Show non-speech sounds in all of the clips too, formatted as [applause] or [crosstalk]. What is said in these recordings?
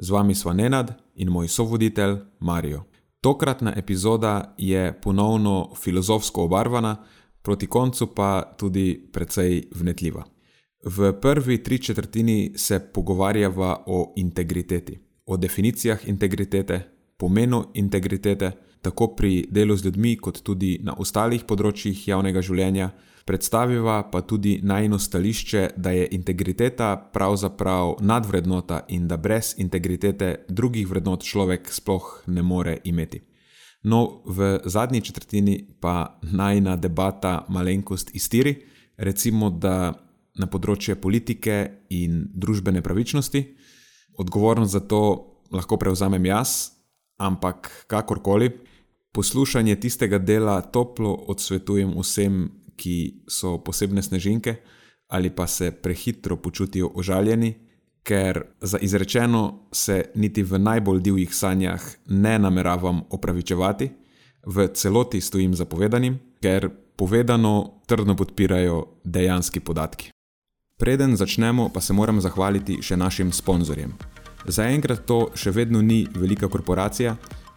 z vami sva Nenad in moj sovoditelj Marijo. Tokratna epizoda je ponovno filozofsko obarvana, proti koncu pa tudi precej vnetljiva. V prvi tri četrtini se pogovarjava o integriteti, o definicijah integritete, pomenu integritete, tako pri delu z ljudmi, kot tudi na ostalih področjih javnega življenja, predstaviva pa tudi najno stališče, da je integriteta pravzaprav nadvrednota in da brez integritete drugih vrednot človek sploh ne more imeti. No, v zadnji četrtini pa najna debata malenkost iztiri, recimo, da na področje politike in družbene pravičnosti, odgovornost za to lahko prevzamem jaz, ampak kakorkoli, poslušanje tistega dela toplo odsvetujem vsem, ki so posebne snežinke ali pa se prehitro počutijo užaljeni, ker za izrečeno se niti v najbolj divjih sanjah ne nameravam opravičevati, v celoti stojim za povedanim, ker povedano trdno podpirajo dejanski podatki. Preden začnemo, pa se moram zahvaliti še našim sponzorjem. Zaenkrat to še vedno ni velika korporacija,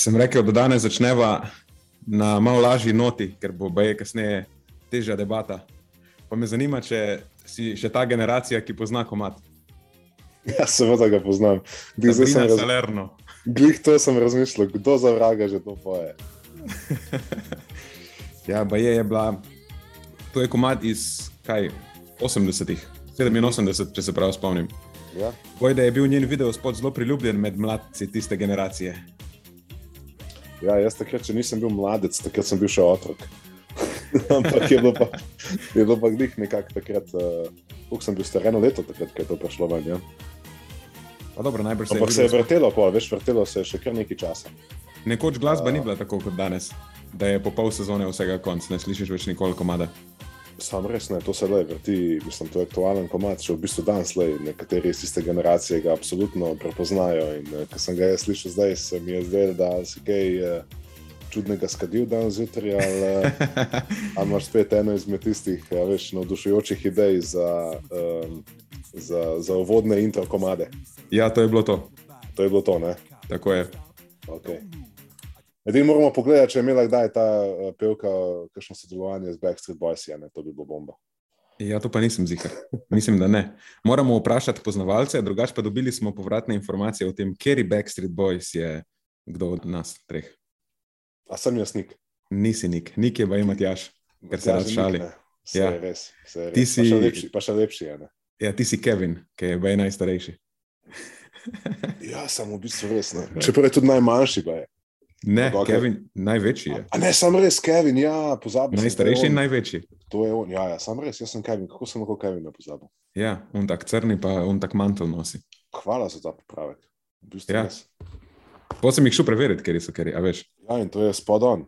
Sem rekel, da danes začneva na malo lažji noti, ker bo boje kasneje težja debata. Pa me zanima, če si še ta generacija, ki pozna komat. [laughs] Ja, seveda ga poznam. Zdaj sem razumel. Glej, to sem razmišljal, kdo za vraga že to poje. [laughs] ja, pa je, je bila. To je komat iz kaj, 80-ih, 87, če se prav spomnim. Ja. Boj, da je bil njen video spod zelo priljubljen med mladci tiste generacije. Ja, jaz takrat, če nisem bil mladec, takrat sem bil še otrok. [laughs] Ampak je bilo pa, je bilo pa glih nekako takrat, uh, sem bil star eno leto, takrat, ko je to prišlo ven. Ja. Dobro, Ampak se, se je vrtelo, pa, veš, vrtelo se je še kar nekaj časa. Nekoč glasba uh, ni bila tako kot danes, da je po pol sezone vsega konc, ne slišiš več nikoli komada. Sam res ne, to se le vrti, mislim, to je aktualen komat, še v bistvu danes le, nekateri iz iste generacije ga absolutno prepoznajo. In uh, ko sem ga jaz slišal zdaj, se mi je zdelo, da si kaj uh, čudnega skadil danes zjutraj, ali uh, imaš spet eno izmed tistih, ja, veš, navdušujočih idej za, um, za, za uvodne intro komade. Ja, to je bilo to. To je bilo to, ne? Tako je. Okay. Edino moramo pogledati, če je imela kdaj ta uh, pevka kakšno sodelovanje z Backstreet Boys, ja, ne, to bi bilo bomba. Ja, to pa nisem zihar. Mislim, da ne. Moramo vprašati poznavalce, drugače pa dobili smo povratne informacije o tem, kjer je Backstreet Boys, je kdo od nas treh. A sem jaz nik? Nisi nik, nik je pa imati jaš, ker se rad šali. Ja, res. res. Ti si pa še lepši, pa še lepši ja, ja, ti si Kevin, ki je baj najstarejši. ja, samo v bistvu res. Čeprav je tudi najmanjši, pa je. Ne, okay. Kevin, največji je. A ne, sam res, Kevin, ja, pozabil. Najstarejši in največji. To je on, ja, ja sam res, jaz sem Kevin, kako sem lahko Kevin pozabil. Ja, on tak crni, pa on tak mantel nosi. Hvala za ta popravek. Ja. Potem sem jih šel preveriti, ker so keri, a veš. Ja, in to je spodon.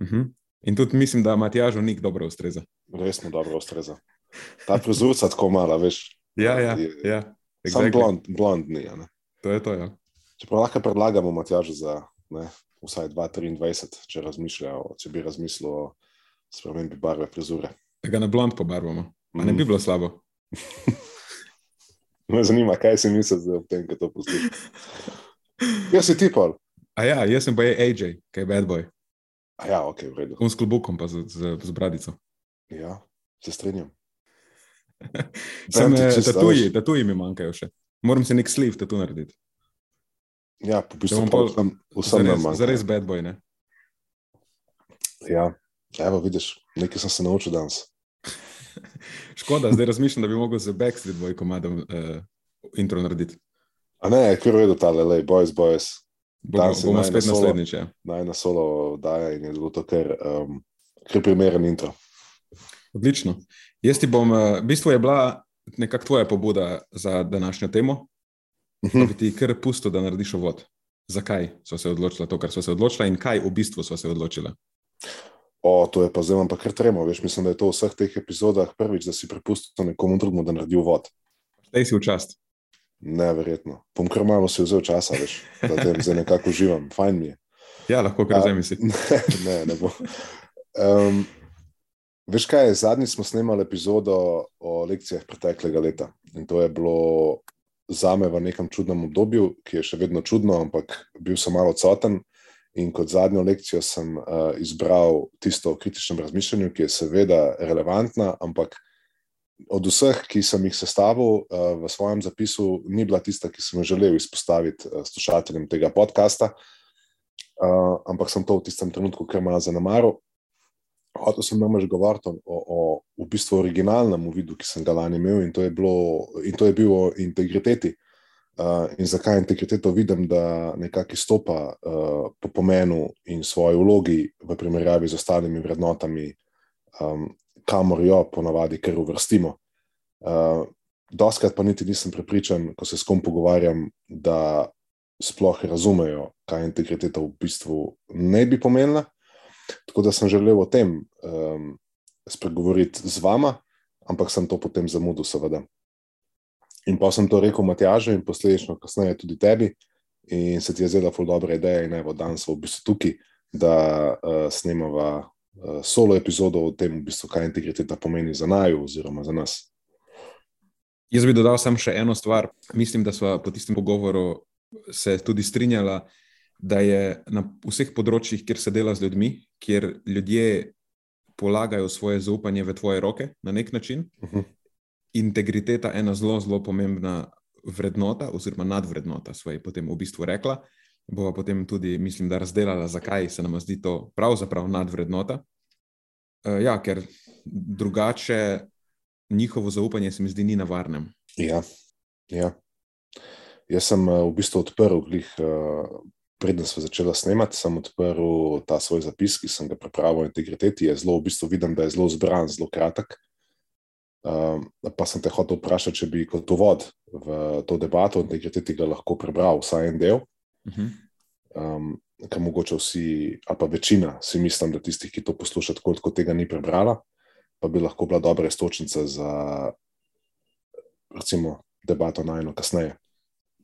Uh mhm. -huh. In tudi mislim, da Matjažu nik dobro ustreza. Res mu dobro ustreza. Ta prizorca tako mala, veš. Ja, ja, ja. Exactly. Sam blond, blond ni, ja. To je to, ja. Čeprav lahko predlagamo Matjažu za, ne, vsaj 2-23, če, če bi razmislil o spremembi barve frizure. Da ga na blond pobarvamo, mm. ne bi bilo slabo. [laughs] Me zanima, kaj si misliš o tem, kaj to poslušaš. Jaz si tipal. A ja, jaz sem pa je AJ, kaj je bad boy. A ja, ok, v redu. On s klobukom, pa z, z, z bradico. Ja, se strinjam. [laughs] Sem tatuji, tatuji mi manjkajo še. Moram se nek sliv tatu narediti. Ja, po bistvu pa vsem, vsem nam manjka. Zares bad boy, ne? Ja, evo vidiš, nekaj sem se naučil danes. [laughs] Škoda, zdaj razmišljam, da bi mogel z Backstreet Boy komadom uh, intro narediti. A ne, kar je tale, lej, boys, boys. Bomo, bomo spet naslednjič. Ja. Naj na solo daje in je bilo to kar, um, kar primeren intro. Odlično. Jaz ti bom, v bistvu je bila nekako tvoja pobuda za današnjo temo, uh -huh. da bi ti kar pusto, da narediš vod. Zakaj so se odločila to, kar so se odločila in kaj v bistvu so se odločila? O, to je pa zdaj, pa kar tremo. Veš, mislim, da je to v vseh teh epizodah prvič, da si prepustil nekomu drugemu, da naredi vod. Zdaj si v čast. Neverjetno. Pom kar malo si vzel časa, veš, da te zdaj nekako uživam, fajn mi je. Ja, lahko kar zdaj misliš. Ne, ne, ne bo. Um, veš kaj, zadnjič smo snemali epizodo o lekcijah preteklega leta in to je bilo za me v nekem čudnem obdobju, ki je še vedno čudno, ampak bil sem malo odsoten. In kot zadnjo lekcijo sem uh, izbral tisto o kritičnem razmišljanju, ki je seveda relevantna, ampak od vseh, ki sem jih sestavil uh, v svojem zapisu, ni bila tista, ki sem jo želel izpostaviti uh, slušateljem tega podcasta. Uh, ampak sem to v tistem trenutku kar malo zanemaril. Hotel sem namreč govoriti o, o v bistvu originalnem vidu, ki sem ga lani imel, in to je, bilo, in to je bil o integriteti. Uh, in zakaj integriteto vidim, da nekako izstopa uh, po pomenu in svoji vlogi v primerjavi z ostalimi vrednotami, um, kamor jo ponavadi kar uvrstimo. Uh, doskrat pa niti nisem prepričan, ko se s kom pogovarjam, da sploh razumejo, kaj integriteta v bistvu ne bi pomenila. Tako da sem želel o tem um, spregovoriti z vama, ampak sem to potem zamudil, seveda. In pa sem to rekel Matjažu in posledično kasneje tudi tebi. In se ti je zdela ful dobra ideja in evo danes v bistvu tukaj, da uh, snemava uh, solo epizodo o tem, v bistvu, kaj integriteta pomeni za naju oziroma za nas. Jaz bi dodal samo še eno stvar. Mislim, da smo po tistem pogovoru se tudi strinjala, da je na vseh področjih, kjer se dela z ljudmi, kjer ljudje polagajo svoje zaupanje v tvoje roke na nek način, uh mhm. -huh integriteta ena zelo, zelo pomembna vrednota, oziroma nadvrednota, svoje potem v bistvu rekla. Bova potem tudi, mislim, da razdelala, zakaj se nam zdi to pravzaprav nadvrednota. Uh, ja, ker drugače njihovo zaupanje se mi zdi ni na varnem. Ja, ja. Jaz sem uh, v bistvu odprl, glih, uh, preden smo začeli snemati, sem odprl ta svoj zapis, ki sem ga pripravil o integriteti. Je zelo, v bistvu vidim, da je zelo zbran, zelo kratek. Um, pa sem te hotel vprašati, če bi kot uvod v to debato o integriteti ga lahko prebral vsaj en del. Uh -huh. um, Ker mogoče vsi, a pa večina, si mislim, da tistih, ki to poslušajo, tako kot tega ni prebrala, pa bi lahko bila dobra istočnica za, recimo, debato na eno kasneje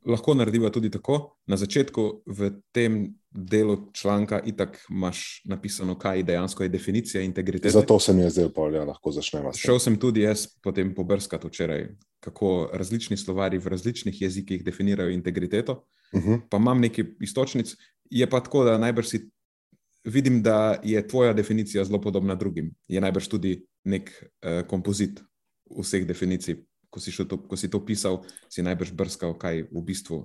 lahko narediva tudi tako. Na začetku v tem delu članka itak imaš napisano, kaj dejansko je definicija integritete. Zato se mi je zdaj upal, da lahko začnemo. Šel sem tudi jaz potem pobrskati včeraj, kako različni slovari v različnih jezikih definirajo integriteto. Uh mhm. -huh. Pa imam nekaj istočnic, je pa tako, da najbrž si. Vidim, da je tvoja definicija zelo podobna drugim. Je najbrž tudi nek uh, kompozit vseh definicij ko si, to, ko si to pisal, si najbrž brskal, kaj v bistvu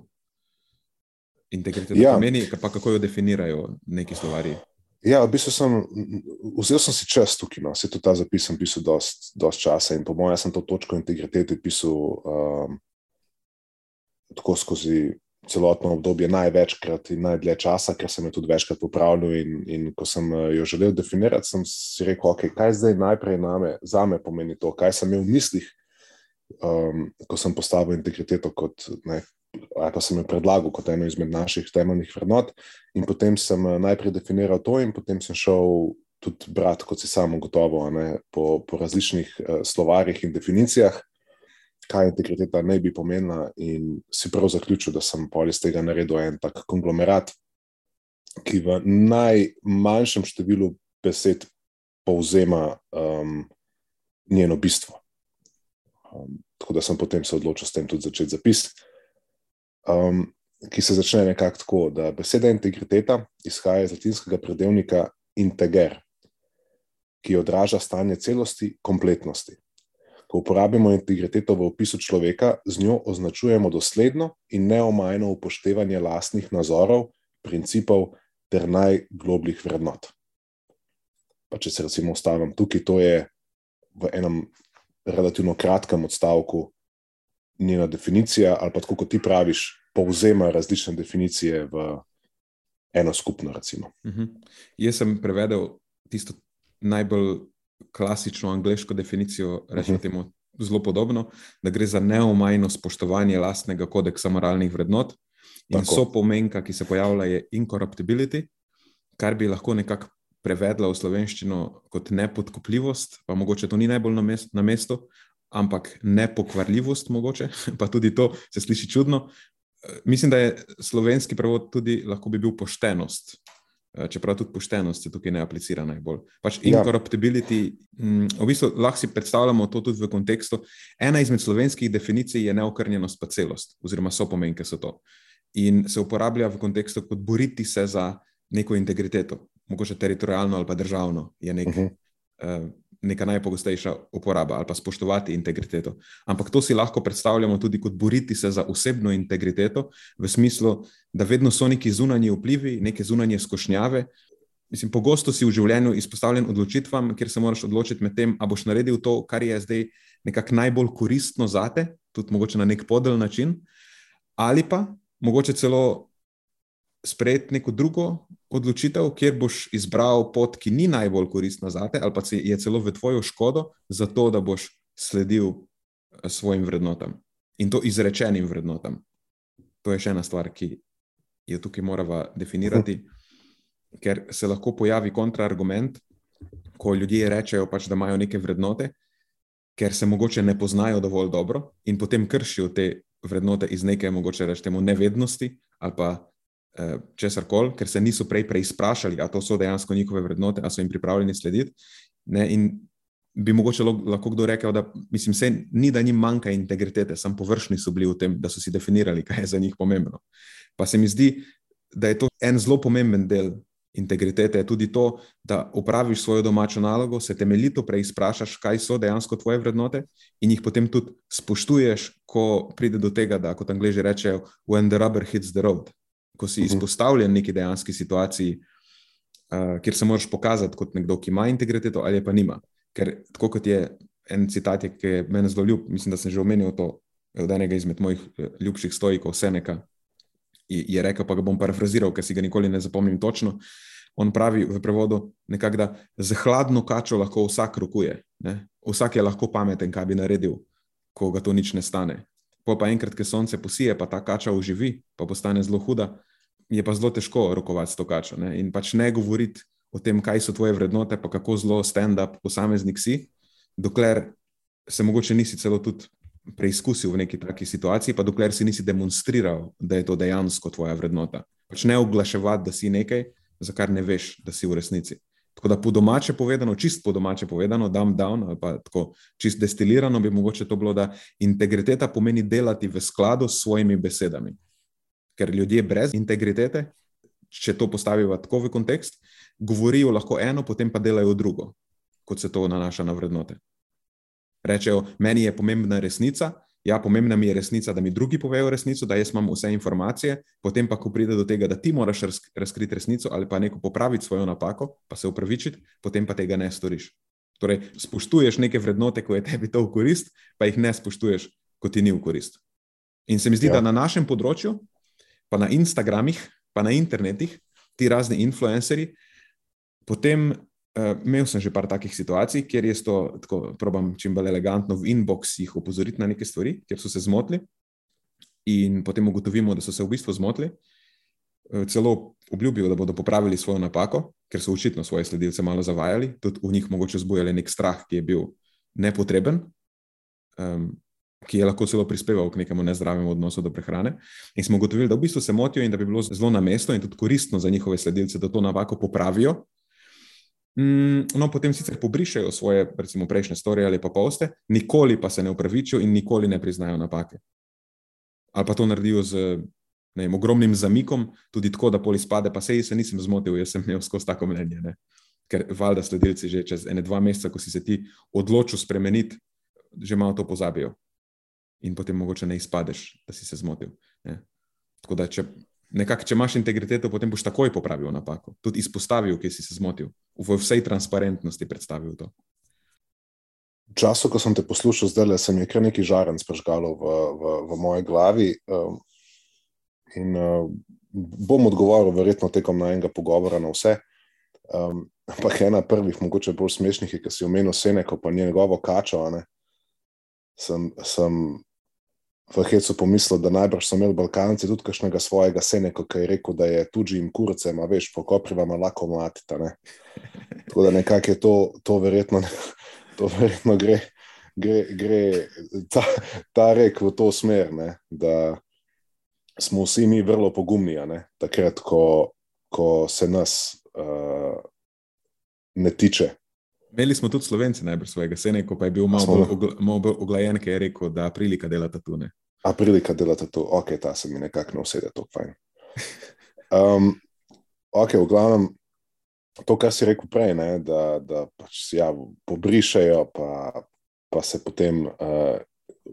integriteta ja. pomeni, pa kako jo definirajo neki slovari. Ja, v bistvu sem, vzel sem si čas tukaj, no. se tudi ta zapis sem pisal dost, dost časa in po mojem sem to točko integritete pisal um, tako skozi celotno obdobje največkrat in najdlje časa, ker sem jo tudi večkrat popravljal in, in ko sem uh, jo želel definirati, sem si rekel, okay, kaj zdaj najprej name, za me pomeni to, kaj sem imel v mislih, um, ko sem postavil integriteto kot, ne, ali pa sem jo predlagal kot eno izmed naših temeljnih vrednot. In potem sem eh, najprej definiral to, in potem sem šel tudi brati, kot si samo gotovo, ne, po, po različnih uh, slovarjih in definicijah, kaj integriteta ne bi pomenila, in si prav zaključil, da sem pol iz tega naredil en tak konglomerat. ki v najmanjšem številu besed povzema um, njeno bistvo. Um, tako da sem potem se odločil s tem tudi začeti zapis, um, ki se začne nekako tako, da beseda integriteta izhaja iz latinskega predelnika integer, ki odraža stanje celosti, kompletnosti. Ko uporabimo integriteto v opisu človeka, z njo označujemo dosledno in neomajno upoštevanje lastnih nazorov, principov ter najglobljih vrednot. Pa če se recimo ustavim tukaj, to je v enem relativno kratkem odstavku njena definicija, ali pa tako kot ti praviš, povzema različne definicije v eno skupno. Uh mhm. -huh. Jaz sem prevedel tisto najbolj klasično angliško definicijo, rečemo uh mhm. -huh. zelo podobno, da gre za neomajno spoštovanje lastnega kodeksa moralnih vrednot. In Tako. so pomenka, ki se pojavlja, je incorruptibility, kar bi lahko nekako prevedla v slovenščino kot nepodkupljivost, pa mogoče to ni najbolj na, mest, na mestu, ampak nepokvarljivost, mogoče, [laughs] pa tudi to se sliši čudno. Mislim, da je slovenski prevod tudi lahko bi bil poštenost, Eh, čeprav tudi poštenost se tukaj ne aplicira najbolj. Pač incorruptibility, ja. v bistvu lahko si predstavljamo to tudi v kontekstu. Ena izmed slovenskih definicij je neokrnjenost pa celost, oziroma so pomenke so to. In se uporablja v kontekstu kot boriti se za neko integriteto, mogoče teritorijalno ali pa državno je nek. Uh -huh. uh, neka najpogostejša uporaba ali pa spoštovati integriteto. Ampak to si lahko predstavljamo tudi kot boriti se za osebno integriteto, v smislu, da vedno so neki zunanji vplivi, neke zunanje skošnjave. Mislim, pogosto si v življenju izpostavljen odločitvam, kjer se moraš odločiti med tem, ali boš naredil to, kar je zdaj nekako najbolj koristno za te, tudi mogoče na nek podel način, ali pa mogoče celo sprejeti neko drugo odločitev, kjer boš izbral pot, ki ni najbolj koristna za te, ali pa je celo v tvojo škodo, zato da boš sledil eh, svojim vrednotam in to izrečenim vrednotam. To je še ena stvar, ki jo tukaj moramo definirati, ker se lahko pojavi kontraargument, ko ljudje rečejo, pač, da imajo neke vrednote, ker se mogoče ne poznajo dovolj dobro in potem kršijo te vrednote iz neke, mogoče rečemo, nevednosti ali pa česar koli, ker se niso prej preizprašali, ali to so dejansko njihove vrednote, ali so jim pripravljeni slediti. Ne, in bi mogoče lahko kdo rekel, da mislim, se, ni, da jim manjka integritete, samo površni so bili v tem, da so si definirali, kaj je za njih pomembno. Pa se mi zdi, da je to en zelo pomemben del integritete, je tudi to, da upraviš svojo domačo nalogo, se temeljito preizprašaš, kaj so dejansko tvoje vrednote in jih potem tudi spoštuješ, ko pride do tega, da kot angliži rečejo, when the rubber hits the road ko si mhm. izpostavljen neki dejanski situaciji, uh, kjer se moraš pokazati kot nekdo, ki ima integriteto ali pa nima. Ker tako kot je en citat, ki je meni zelo ljub, mislim, da sem že omenil to od enega izmed mojih eh, ljubših stojkov, Seneka, je, je rekel, pa ga bom parafraziral, ker si ga nikoli ne zapomnim točno. On pravi v prevodu, nekak, da za hladno kačo lahko vsak rokuje. Ne? Vsak je lahko pameten, kaj bi naredil, ko ga to nič ne stane. Pa, pa enkrat, ko sonce posije, pa ta kača uživi, pa postane zelo huda, je pa zelo težko rokovati s to kačo. Ne? In pač ne govoriti o tem, kaj so tvoje vrednote, pa kako zelo stand-up posameznik si, dokler se mogoče nisi celo tudi preizkusil v neki taki situaciji, pa dokler si nisi demonstriral, da je to dejansko tvoja vrednota. Pač ne oglaševati, da si nekaj, za kar ne veš, da si v resnici. Tako da po domače povedano, čist po domače povedano, dumb down ali pa tako čist destilirano, bi mogoče to bilo, da integriteta pomeni delati v skladu s svojimi besedami ker ljudje brez integritete, če to postavijo tako v kontekst, govorijo lahko eno, potem pa delajo drugo, kot se to nanaša na vrednote. Rečejo, meni je pomembna resnica, ja, pomembna mi je resnica, da mi drugi povejo resnico, da jaz imam vse informacije, potem pa, ko pride do tega, da ti moraš razkriti resnico ali pa neko popraviti svojo napako, pa se upravičiti, potem pa tega ne storiš. Torej, spoštuješ neke vrednote, ko je tebi to v korist, pa jih ne spoštuješ, ko ti ni v korist. In se mi zdi, ja. da na našem področju, pa na Instagramih, pa na internetih, ti razni influencerji. Potem uh, imel sem že par takih situacij, kjer jaz to tako probam čim bolj elegantno v inboxih opozoriti na neke stvari, kjer so se zmotili, in potem ugotovimo, da so se v bistvu zmotili. Uh, celo obljubijo, da bodo popravili svojo napako, ker so očitno svoje sledilce malo zavajali, tudi v njih mogoče zbujali nek strah, ki je bil nepotreben. Um, ki je lahko celo prispeval k nekemu nezdravemu odnosu do prehrane. In smo ugotovili, da v bistvu se motijo in da bi bilo zelo na mestu in tudi koristno za njihove sledilce, da to napako popravijo. Mm, no, potem sicer pobrišajo svoje, recimo, prejšnje storije ali pa poste, nikoli pa se ne upravičijo in nikoli ne priznajo napake. Ali pa to naredijo z ne, ogromnim zamikom, tudi tako, da poli spade, pa se jaz nisem zmotil, jaz sem imel skozi tako mnenje. Ne. Ker valjda sledilci že čez ene dva meseca, ko si se ti odločil spremeniti, že malo to pozabijo in potem mogoče ne izpadeš, da si se zmotil. Ne. Tako da, če, nekak, če imaš integriteto, potem boš takoj popravil napako, tudi izpostavil, kje si se zmotil, v vsej transparentnosti predstavil to. V času, ko sem te poslušal, zdaj le sem je kar nekaj žaren sprežgalo v, v, v moji glavi. Um, in uh, bom odgovoril, verjetno, tekom najmenjega pogovora na vse. Um, ampak ena prvih, mogoče bolj smešnih, je, ki si omenil Seneko, pa njegovo kačo. Sem, sem v Hecu pomislil, da najbrž so imeli Balkanci tudi kakšnega svojega seneka, ki je rekel, da je tuđi jim kurce, a veš, po koprivama lahko matita. Ne? Tako da nekako je to, to verjetno, to verjetno gre, gre, gre ta, ta rek v to smer, ne? da smo vsi mi vrlo pogumni, takrat, ko, ko se nas uh, ne tiče. Imeli smo tudi slovenci najbolj svojega seneka, pa je bil malo bolj oglajen, ker je rekel, da prilika dela tatune. A prilika delati to, ok, ta se mi nekako ne usede, to je fajn. Um, ok, v glavnem, to, kar si rekel prej, ne, da, da pač ja, pobrišajo, pa, pa se potem uh,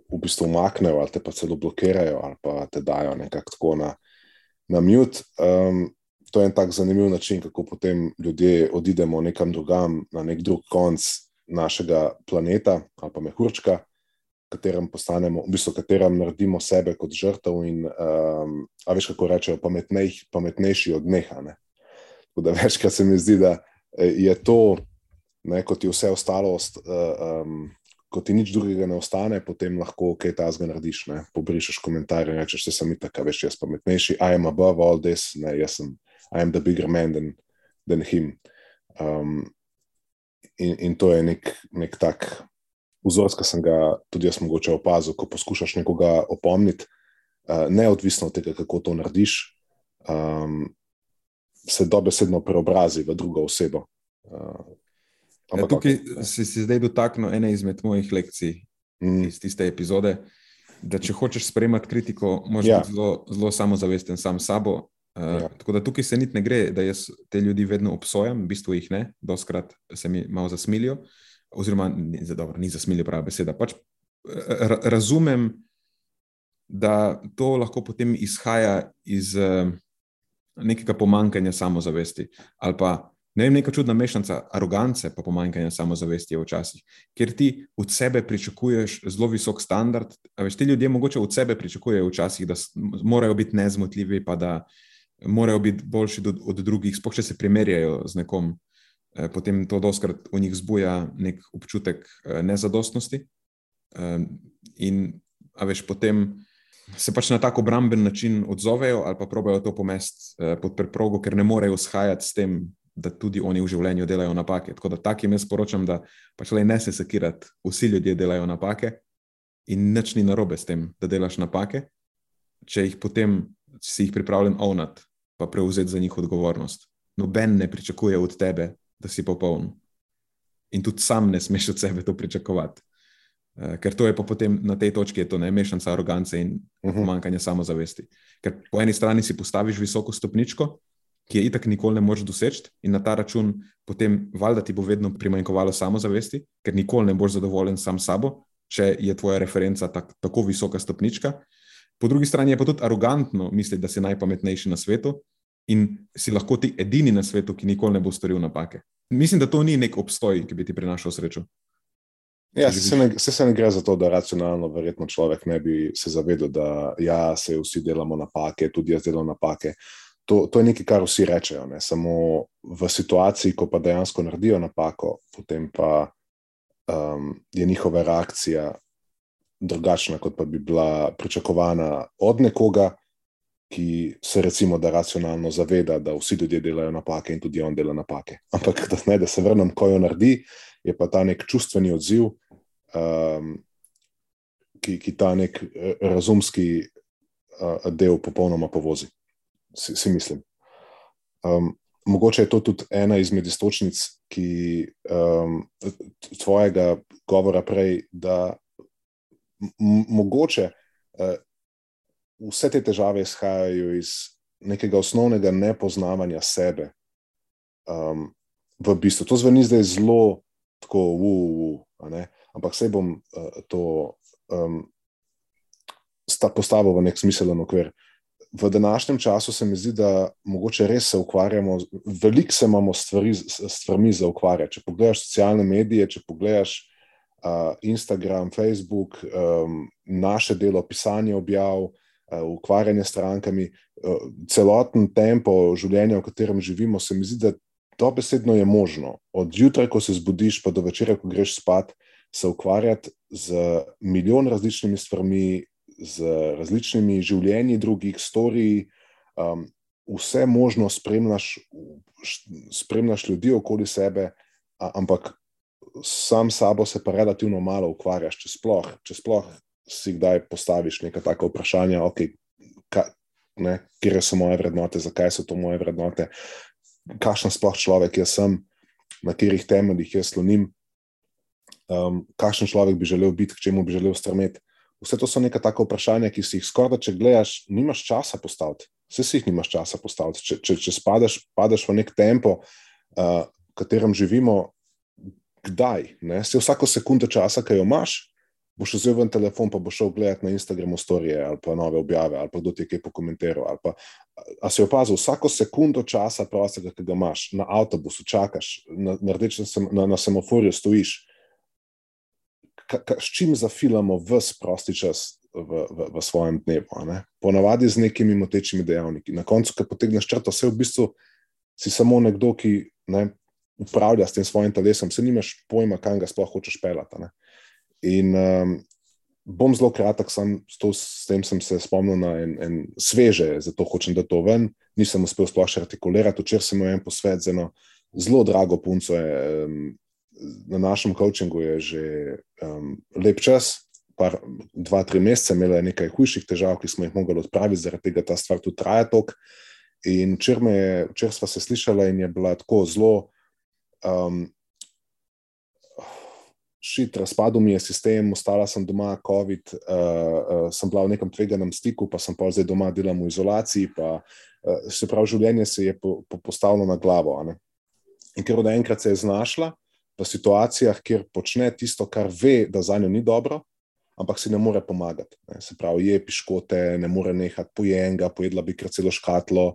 v bistvu umaknejo, ali te pa celo blokirajo, ali pa te dajo nekako tako na, na mute. Um, to je en tak zanimiv način, kako potem ljudje odidemo nekam drugam, na nek drug konc našega planeta ali pa mehurčka katerem postanemo, v bistvu, katerem naredimo sebe kot žrtev, in um, a veš, kako rečejo, pametnej, pametnejši od neha. Ne? Tako da večkrat se mi zdi, da e, je to, ne, kot je vse ostalo, uh, um, ko ti nič drugega ne ostane, potem lahko kaj ta zga narediš. Ne? Pobrišeš komentarje in rečeš, da sem itak, veš, jaz pametnejši, I am above all this, ne, jaz sem, I am the bigger man than, than him. Um, in, in to je nek, nek tak vzorec, ki sem ga tudi jaz mogoče opazil, ko poskušaš nekoga opomniti, uh, neodvisno od tega, kako to narediš, um, se dobesedno preobrazi v drugo osebo. Uh, ampak, ja, tukaj si, si zdaj dotaknil ene izmed mojih lekcij mm. iz tiste epizode. Da, če hočeš sprejemati kritiko, moraš ja. biti zelo, zelo samozavesten sam s sabo. Uh. Tako da tukaj se niti ne gre, da jaz te ljudi vedno obsojam, v bistvu jih ne, doskrat se mi malo zasmilijo. Oziroma ni, dobro, ni zasmilje prava beseda. Pač razumem, da to lahko potem izhaja iz uh, nekega pomankanja samozavesti ali pa ne vem, neka čudna mešanica arogance, pa pomankanja samozavesti je včasih, ker ti od sebe pričakuješ zelo visok standard. Veš, ti ljudje mogoče od sebe pričakujejo včasih, da morajo biti nezmotljivi, pa da morajo biti boljši od, od drugih, spoh če se primerjajo z nekom. Eh, potem to doskrat v njih zbuja nek občutek eh, nezadostnosti. In, a veš, potem se pač na tako obramben način odzovejo ali pa pravijo to pomest eh, pod preprogo, ker ne morejo shajati s tem, da tudi oni v življenju delajo napake. Tako da takim jaz sporočam, da pač le ne se sekirati, vsi ljudje delajo napake in nič ni narobe s tem, da delaš napake, če jih potem si jih pripravljen ovnati, pa prevzeti za njih odgovornost. Noben ne pričakuje od tebe, da si popoln. In tudi sam ne smeš od sebe to pričakovati. Uh, ker to je pa potem na tej točki, to ne mešanica arogance in uh mhm. -huh. pomankanje samozavesti. Ker po eni strani si postaviš visoko stopničko, ki je itak nikoli ne moreš doseči, in na ta račun potem valjda ti bo vedno primanjkovalo samozavesti, ker nikoli ne boš zadovoljen sam s sabo, če je tvoja referenca tak, tako visoka stopnička. Po drugi strani je pa tudi arogantno misliti, da si najpametnejši na svetu, in si lahko ti edini na svetu, ki nikoli ne bo storil napake. Mislim, da to ni nek obstoj, ki bi ti prinašal srečo. Ja, se, ne, se, se ne gre za to, da racionalno, verjetno človek ne bi se zavedal, da ja, se vsi delamo napake, tudi jaz delam napake. To, to je nekaj, kar vsi rečejo. Ne? Samo v situaciji, ko pa dejansko naredijo napako, potem pa um, je njihova reakcija drugačna, kot pa bi bila pričakovana od nekoga, ki se recimo da racionalno zaveda, da vsi ljudje delajo napake in tudi on dela napake. Ampak da, ne, da se vrnem, ko jo naredi, je pa ta nek čustveni odziv, um, ki, ki ta nek razumski uh, del popolnoma povozi. Si, si mislim. Um, mogoče je to tudi ena izmed istočnic, ki um, tvojega govora prej, da mogoče uh, vse te težave izhajajo iz nekega osnovnega nepoznavanja sebe. Um, v bistvu to zveni zdaj zelo tako, uh, uh, ampak se bom uh, to um, postavil v nek smiselen okvir. V današnjem času se mi zdi, da mogoče res se ukvarjamo, veliko se imamo stvari, stvarmi za ukvarjati. Če pogledaš socialne medije, če pogledaš uh, Instagram, Facebook, um, naše delo, pisanje objav, uh, ukvarjanje s strankami, uh, celoten tempo življenja, v katerem živimo, se mi zdi, da to besedno je možno. Od jutra, ko se zbudiš, pa do večera, ko greš spat, se ukvarjati z milijon različnimi stvarmi, z različnimi življenji drugih, storiji, um, vse možno spremljaš, spremljaš ljudi okoli sebe, ampak sam sabo se pa relativno malo ukvarjaš, če sploh, če sploh si kdaj postaviš neka taka vprašanja, okay, ka, ne, kje so moje vrednote, zakaj so to moje vrednote, kakšen sploh človek jaz sem, na katerih temeljih jaz slonim, um, kakšen človek bi želel biti, k čemu bi želel strmeti. Vse to so neka taka vprašanja, ki si jih skoraj, če gledaš, nimaš časa postaviti. Vse si jih nimaš časa postaviti. Če, če, če spadaš, padeš v nek tempo, uh, v katerem živimo, kdaj? Ne? Se vsako sekundo časa, ki jo imaš, boš vzel ven telefon, pa boš šel gledati na Instagramu storije ali pa nove objave, ali pa kdo ti je kaj pokomentiral. Pa, a si opazil, vsako sekundo časa prostega, ki ga imaš, na avtobusu čakaš, na, na, na, na semaforju stojiš s čim zafilamo vse prosti čas v, v, v svojem dnevu. Ponavadi z nekimi motečimi dejavniki. Na koncu, ko potegneš črto, vse v bistvu si samo nekdo, ki ne, upravlja s tem svojim telesom, se nimaš pojma, kam ga sploh hočeš pelati. Ne? In um, bom zelo kratek, sam s, to, s tem sem se spomnil na en, en sveže, zato hočem da to ven. Nisem uspel sploh artikulirati, včeraj sem imel en posvet z eno zelo drago punco. Je, um, na našem coachingu je že um, lep čas, par, dva, tri mesece, imela je nekaj hujših težav, ki smo jih mogli odpraviti, zaradi tega ta stvar tudi traja tok. In včeraj smo se slišali, in je bila tako zelo. Um, Šit, razpadel mi je sistem, ostala sem doma, COVID, uh, uh, sem bila v nekem tveganem stiku, pa sem pa zdaj doma, delam v izolaciji. Pa, uh, se pravi, življenje se je po, po postavilo na glavo. In ker od enkrat se je znašla, v situacijah, kjer počne tisto, kar ve, da za njo ni dobro, ampak si ne more pomagati. Ne. Se pravi, je piškote, ne more nehati pojenga, pojedla bi kar celo škatlo.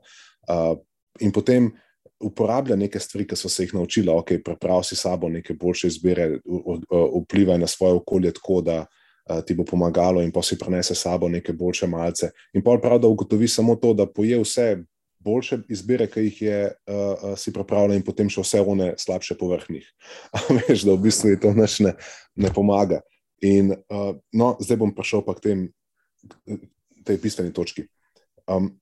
Uh, in potem uporablja neke stvari, ki so se jih naučila, ok, prepravi si sabo neke boljše izbire, vplivaj na svoje okolje tako, da uh, ti bo pomagalo, in pa si prenese sabo neke boljše malce. In pa prav, da ugotovi samo to, da poje vse boljše izbire, ki jih je uh, si pripravljal, in potem še vse one slabše povrhnih. [laughs] Veš, da v bistvu je to naš ne, ne pomaga. In uh, no, zdaj bom prišel pa k tem, tej bistveni točki. Um,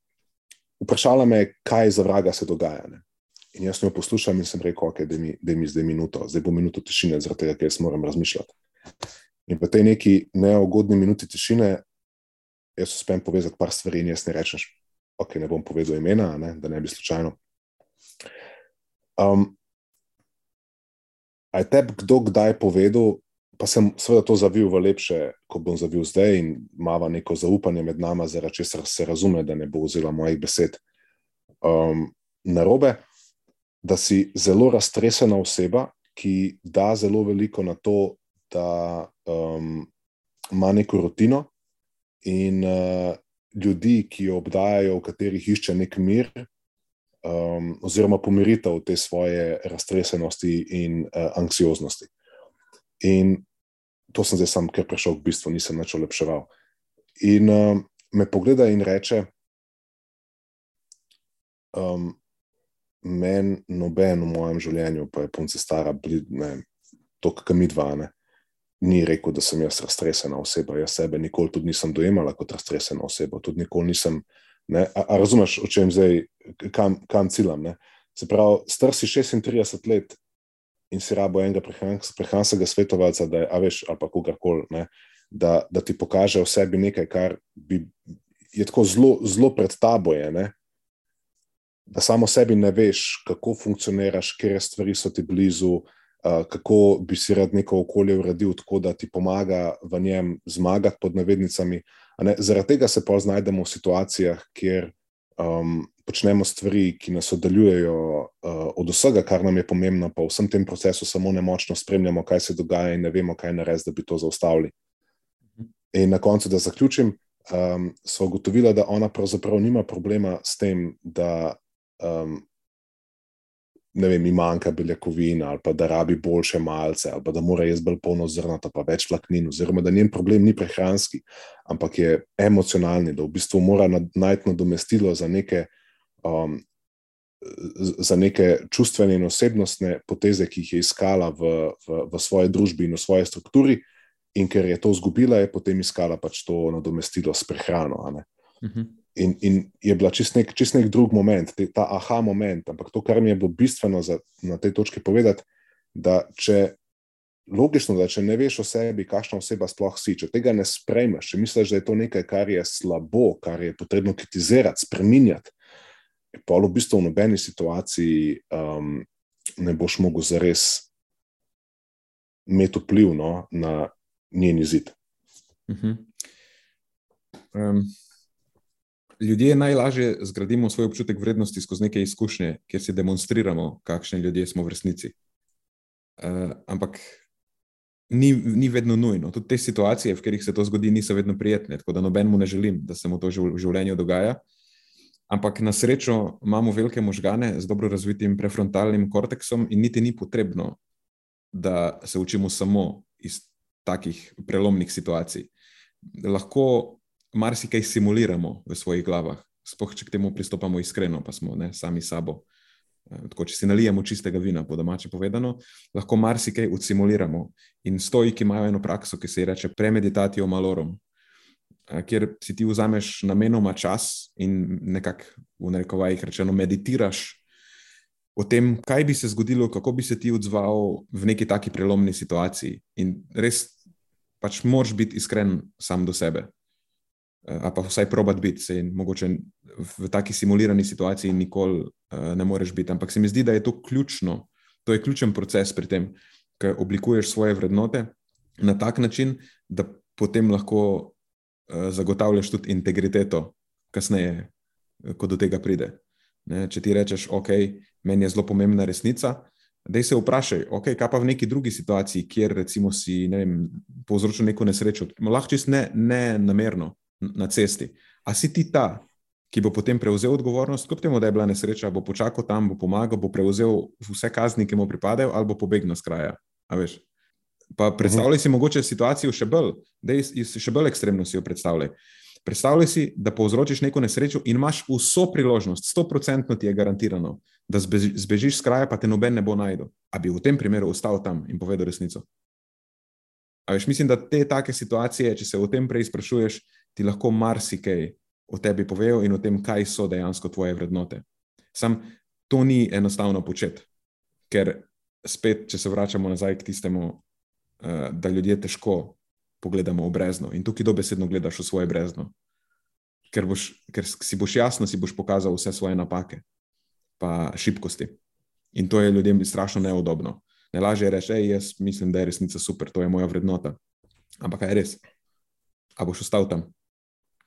vprašala me je, kaj za vraga se dogaja. Ne? In jaz jo poslušam in sem rekel, okay, da mi, mi zdaj minuto, zdaj bo minuto tišine, zaradi tega, ker jaz moram razmišljati. In po tej neki neugodni minuti tišine, jaz uspem povezati par stvari in jaz ne rečem, ok, ne bom povedal imena, ne, da ne bi slučajno. Um, je tebi kdo kdaj povedal, pa sem seveda to zavil v lepše, kot bom zavil zdaj, in ima neko zaupanje med nami, zaradi česar se razume, da ne bo vzela mojih besed um, na robe, da si zelo raztresena oseba, ki da zelo veliko na to, da um, ima neko rutino. In uh, ljudi, ki jo obdajajo, v katerih išče nek mir, um, oziroma pomiritev te svoje raztresenosti in uh, anksioznosti. In to sem zdaj sam, ker prešel v bistvu, nisem več olepševal. In um, me pogleda in reče, um, meni noben v mojem življenju, pa je punce stara, ne, to, kar mi dva ne ni rekel, da sem jaz raztresena oseba. Jaz sebe nikoli tudi nisem dojemala kot raztresena oseba. Tudi nikoli nisem. A, a razumeš, o čem zdaj, kam, kam ciljam? Ne? Se pravi, star si 36 let in si rabo enega prehranskega svetovalca, da je, a veš, ali pa kogarkoli, da, da ti pokaže o sebi nekaj, kar bi, je tako zelo, zelo pred tabo. Je, da samo sebi ne veš, kako funkcioniraš, kje stvari so ti blizu, kako bi si rad neko okolje uredil, tako da ti pomaga v njem zmagati pod navednicami. Zaradi tega se pa znajdemo v situacijah, kjer um, počnemo stvari, ki nas oddaljujejo uh, od vsega, kar nam je pomembno, pa v vsem tem procesu samo nemočno spremljamo, kaj se dogaja in ne vemo, kaj narediti, da bi to zaustavili. In na koncu, da zaključim, um, so ugotovila, da ona pravzaprav nima problema s tem, da um, ne vem, ima manjka beljakovina ali pa da rabi boljše malce ali da mora jesti bolj polno zrnata, pa več vlaknin, oziroma da njen problem ni prehranski, ampak je emocionalni, da v bistvu mora najti nadomestilo za neke. Um, Za neke čustvene in osebnostne poteze, ki jih je iskala v, v, v svoji družbi in v svoji strukturi, in ker je to izgubila, je potem iskala pač to nadomestilo s prehrano. Uh -huh. In, in je bila čist nek, čist nek drug moment, te, ta aha moment. Ampak to, kar mi je bilo bistveno za, na tej točki povedati, da če logično, da če ne veš o sebi, kakšna oseba sploh si, če tega ne sprejmeš, če misliš, da je to nekaj, kar je slabo, kar je potrebno kritizirati, spremenjati, pa v bistvu v nobeni situaciji um, ne boš mogel zares imeti vpliv no, na njen izid. Uh -huh. um ljudje najlažje zgradimo svoj občutek vrednosti skozi neke izkušnje, kjer si demonstriramo, kakšni ljudje smo v resnici. Uh, ampak ni, ni vedno nujno. Tudi te situacije, v katerih se to zgodi, niso vedno prijetne, tako da nobenemu ne želim, da se mu to v življenju dogaja. Ampak na srečo imamo velike možgane z dobro razvitim prefrontalnim korteksom, in niti ni potrebno, da se učimo samo iz takih prelomnih situacij. Lahko marsikaj simuliramo v svojih glavah, sploh če k temu pristopamo iskreno, pa smo ne, sami sabo. Eh, tako, če si nalijemo čistega vina, po domače povedano, lahko marsikaj odsimuliramo. In stoji, ki imajo eno prakso, ki se ji reče premeditatijo malorom, eh, kjer si ti vzameš namenoma čas in nekako v narekovajih rečeno meditiraš o tem, kaj bi se zgodilo, kako bi se ti odzval v neki taki prelomni situaciji. In res pač moraš biti iskren sam do sebe. Eh, a pa vsaj probat biti, se in mogoče v taki simulirani situaciji nikoli uh, ne moreš biti. Ampak se mi zdi, da je to ključno, to je ključen proces pri tem, ko oblikuješ svoje vrednote na tak način, da potem lahko uh, zagotavljaš tudi integriteto, kasneje, ko do tega pride. Ne, če ti rečeš, ok, meni je zelo pomembna resnica. Da se vprašaj, okay, kaj pa v neki drugi situaciji, kjer si ne vem, povzročil neko nesrečo, lahko čist ne, ne namerno, na cesti. A si ti ta, ki bo potem prevzel odgovornost, kljub temu, da je bila nesreča, bo počakal tam, bo pomagal, bo prevzel vse kazni, ki mu pripadajo, ali bo pobegnil z kraja. Pa predstavljaj si mogoče situacijo še bolj, da je še bolj ekstremno si jo predstavljaj. Predstavljaj si, da povzročiš neko nesrečo in imaš vso priložnost, sto procentno ti je garantirano, da zbežiš z kraja, pa te noben ne bo najdel. A bi v tem primeru ostal tam in povedal resnico? Veš, mislim, da te take situacije, če se o tem prej sprašuješ, ti lahko marsikaj o tebi povejo in o tem, kaj so dejansko tvoje vrednote. Sam to ni enostavno početi, ker spet, če se vračamo nazaj k tistemu, uh, da ljudje težko pogledamo v brezno in tukaj dobesedno gledaš v svoje brezno. Ker, boš, ker si boš jasno, si boš pokazal vse svoje napake, pa šibkosti. In to je ljudem strašno neudobno. Najlažje je reči, jaz mislim, da je resnica super, to je moja vrednota. Ampak kaj je res? A boš ostal tam,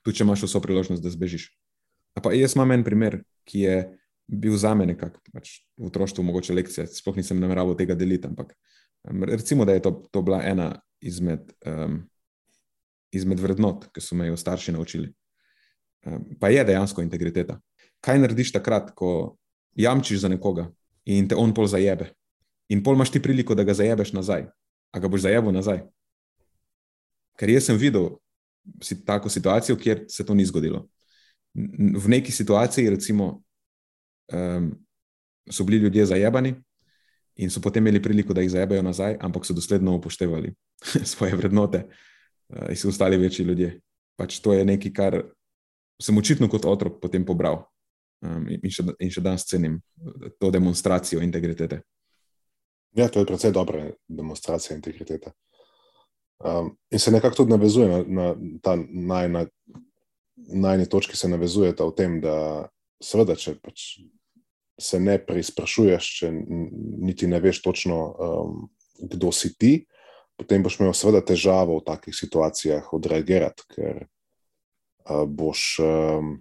tudi če imaš vso priložnost, da zbežiš. Pa jaz imam en primer, ki je bil za me nekako pač v otroštvu, mogoče lekcija, sploh nisem nameraval tega deliti. Ampak recimo, da je to, to bila ena izmed, um, izmed vrednot, ki so me jo starši naučili. Um, pa je dejansko integriteta. Kaj narediš takrat, ko jamčiš za nekoga in te on pol zajebe? In pol imaš ti priliko, da ga zajebeš nazaj. A ga boš zajebil nazaj? Ker jaz sem videl tako situacijo, kjer se to ni zgodilo. V neki situaciji, recimo, um, so bili ljudje zajebani in so potem imeli priliko, da jih zajebajo nazaj, ampak so dosledno upoštevali [laughs] svoje vrednote uh, in so ostali večji ljudje. Pač to je nekaj, kar sem očitno kot otrok potem pobral um, in, še, in še danes cenim to demonstracijo integritete. Ja, to je predvsej dobra demonstracija integritete. Um, in se nekako tudi navezuje na, na ta najna, najni točki, se navezuje v tem, da seveda, če pač se ne preizprašuješ, če niti ne veš točno, um, kdo si ti, potem boš imel seveda težavo v takih situacijah odreagirati, ker uh, boš um,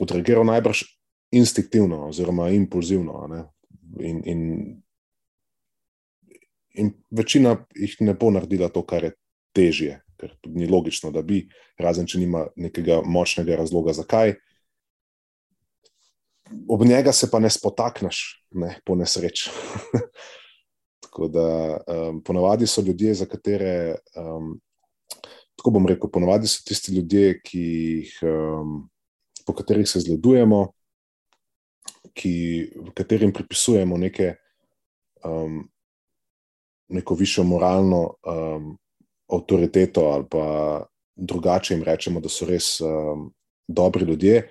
odreagiral najbrž instinktivno oziroma impulzivno. In, in, in večina jih ne bo naredila to, kar je težje, ker tudi ni logično, da bi, razen če nima nekega močnega razloga, zakaj. Ob njega se pa ne spotakneš, ne, po nesreč. [laughs] tako da um, ponavadi so ljudje, za katere, um, tako bom rekel, ponavadi so tisti ljudje, jih, um, po katerih se zgledujemo, ki, katerim pripisujemo neke, um, neko višjo moralno um, avtoriteto ali pa drugače jim rečemo, da so res um, dobri ljudje.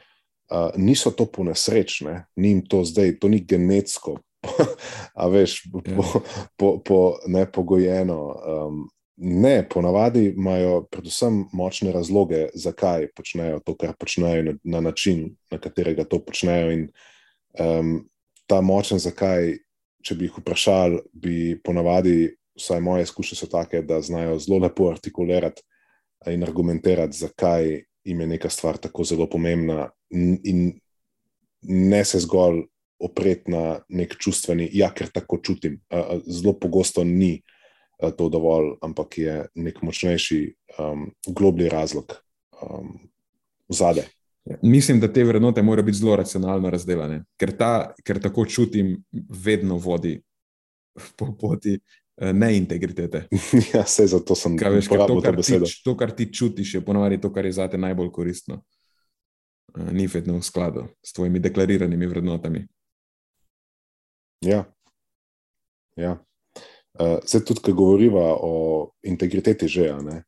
Uh, niso to po nesrečne, ni jim to zdaj, to ni genetsko, [laughs] a veš, po, ja. po, po nepogojeno. Um, ne, ponavadi imajo predvsem močne razloge, zakaj počnejo to, kar počnejo, na, na način, na katerega to počnejo. In um, ta močen zakaj, če bi jih vprašali, bi ponavadi vsaj moje izkušnje so take, da znajo zelo lepo artikulirati in argumentirati, zakaj jim je neka stvar tako zelo pomembna, in ne se zgolj opreti na nek čustveni, ja, ker tako čutim. Zelo pogosto ni to dovolj, ampak je nek močnejši, um, globlji razlog um, zade. Ja, mislim, da te vrednote morajo biti zelo racionalno razdeljene, ker, ta, ker tako čutim, vedno vodi po poti neintegritete. [laughs] ja, vse zato sem Kaj, veš, to, kar ti, to, kar ti čutiš, je ponovadi to, kar je zate najbolj koristno. Uh, ni vedno v skladu s tvojimi deklariranimi vrednotami. Ja. ja. Zdaj, tudi, ko govorimo o integriteti, že, ne,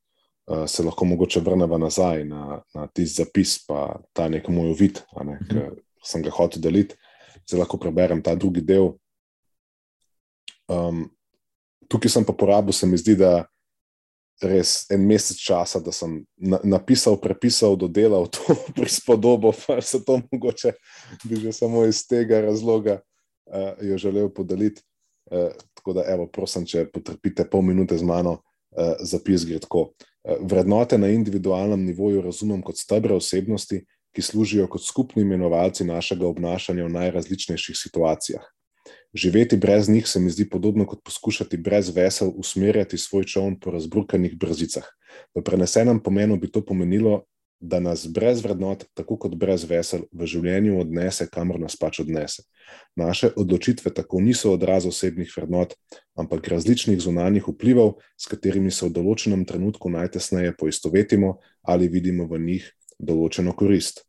se lahko mogoče vrnemo nazaj na, na tisti zapis, pa ta nek moj vid, ne, -huh. ki sem ga hotel deliti. Zdaj lahko preberem ta drugi del. Um, tukaj sem pa porabil, se mi zdi, da res en mesec časa, da sem na, napisal, prepisal, dodelal to [laughs] prispodobo, pa se to mogoče bi že samo iz tega razloga uh, jo želel podeliti. Uh, tako da, evo, prosim, če potrpite pol minute z mano, uh, zapis gre tako. Uh, vrednote na individualnem nivoju razumem kot stebre osebnosti, ki služijo kot skupni imenovalci našega obnašanja v najrazličnejših situacijah. Živeti brez njih se mi zdi podobno kot poskušati brez vesel usmerjati svoj čovn po razbrukanih brzicah. V prenesenem pomenu bi to pomenilo, da nas brez vrednot, tako kot brez vesel, v življenju odnese, kamor nas pač odnese. Naše odločitve tako niso odraz osebnih vrednot, ampak različnih zunanjih vplivov, s katerimi se v določenem trenutku najtesneje poistovetimo ali vidimo v njih določeno korist.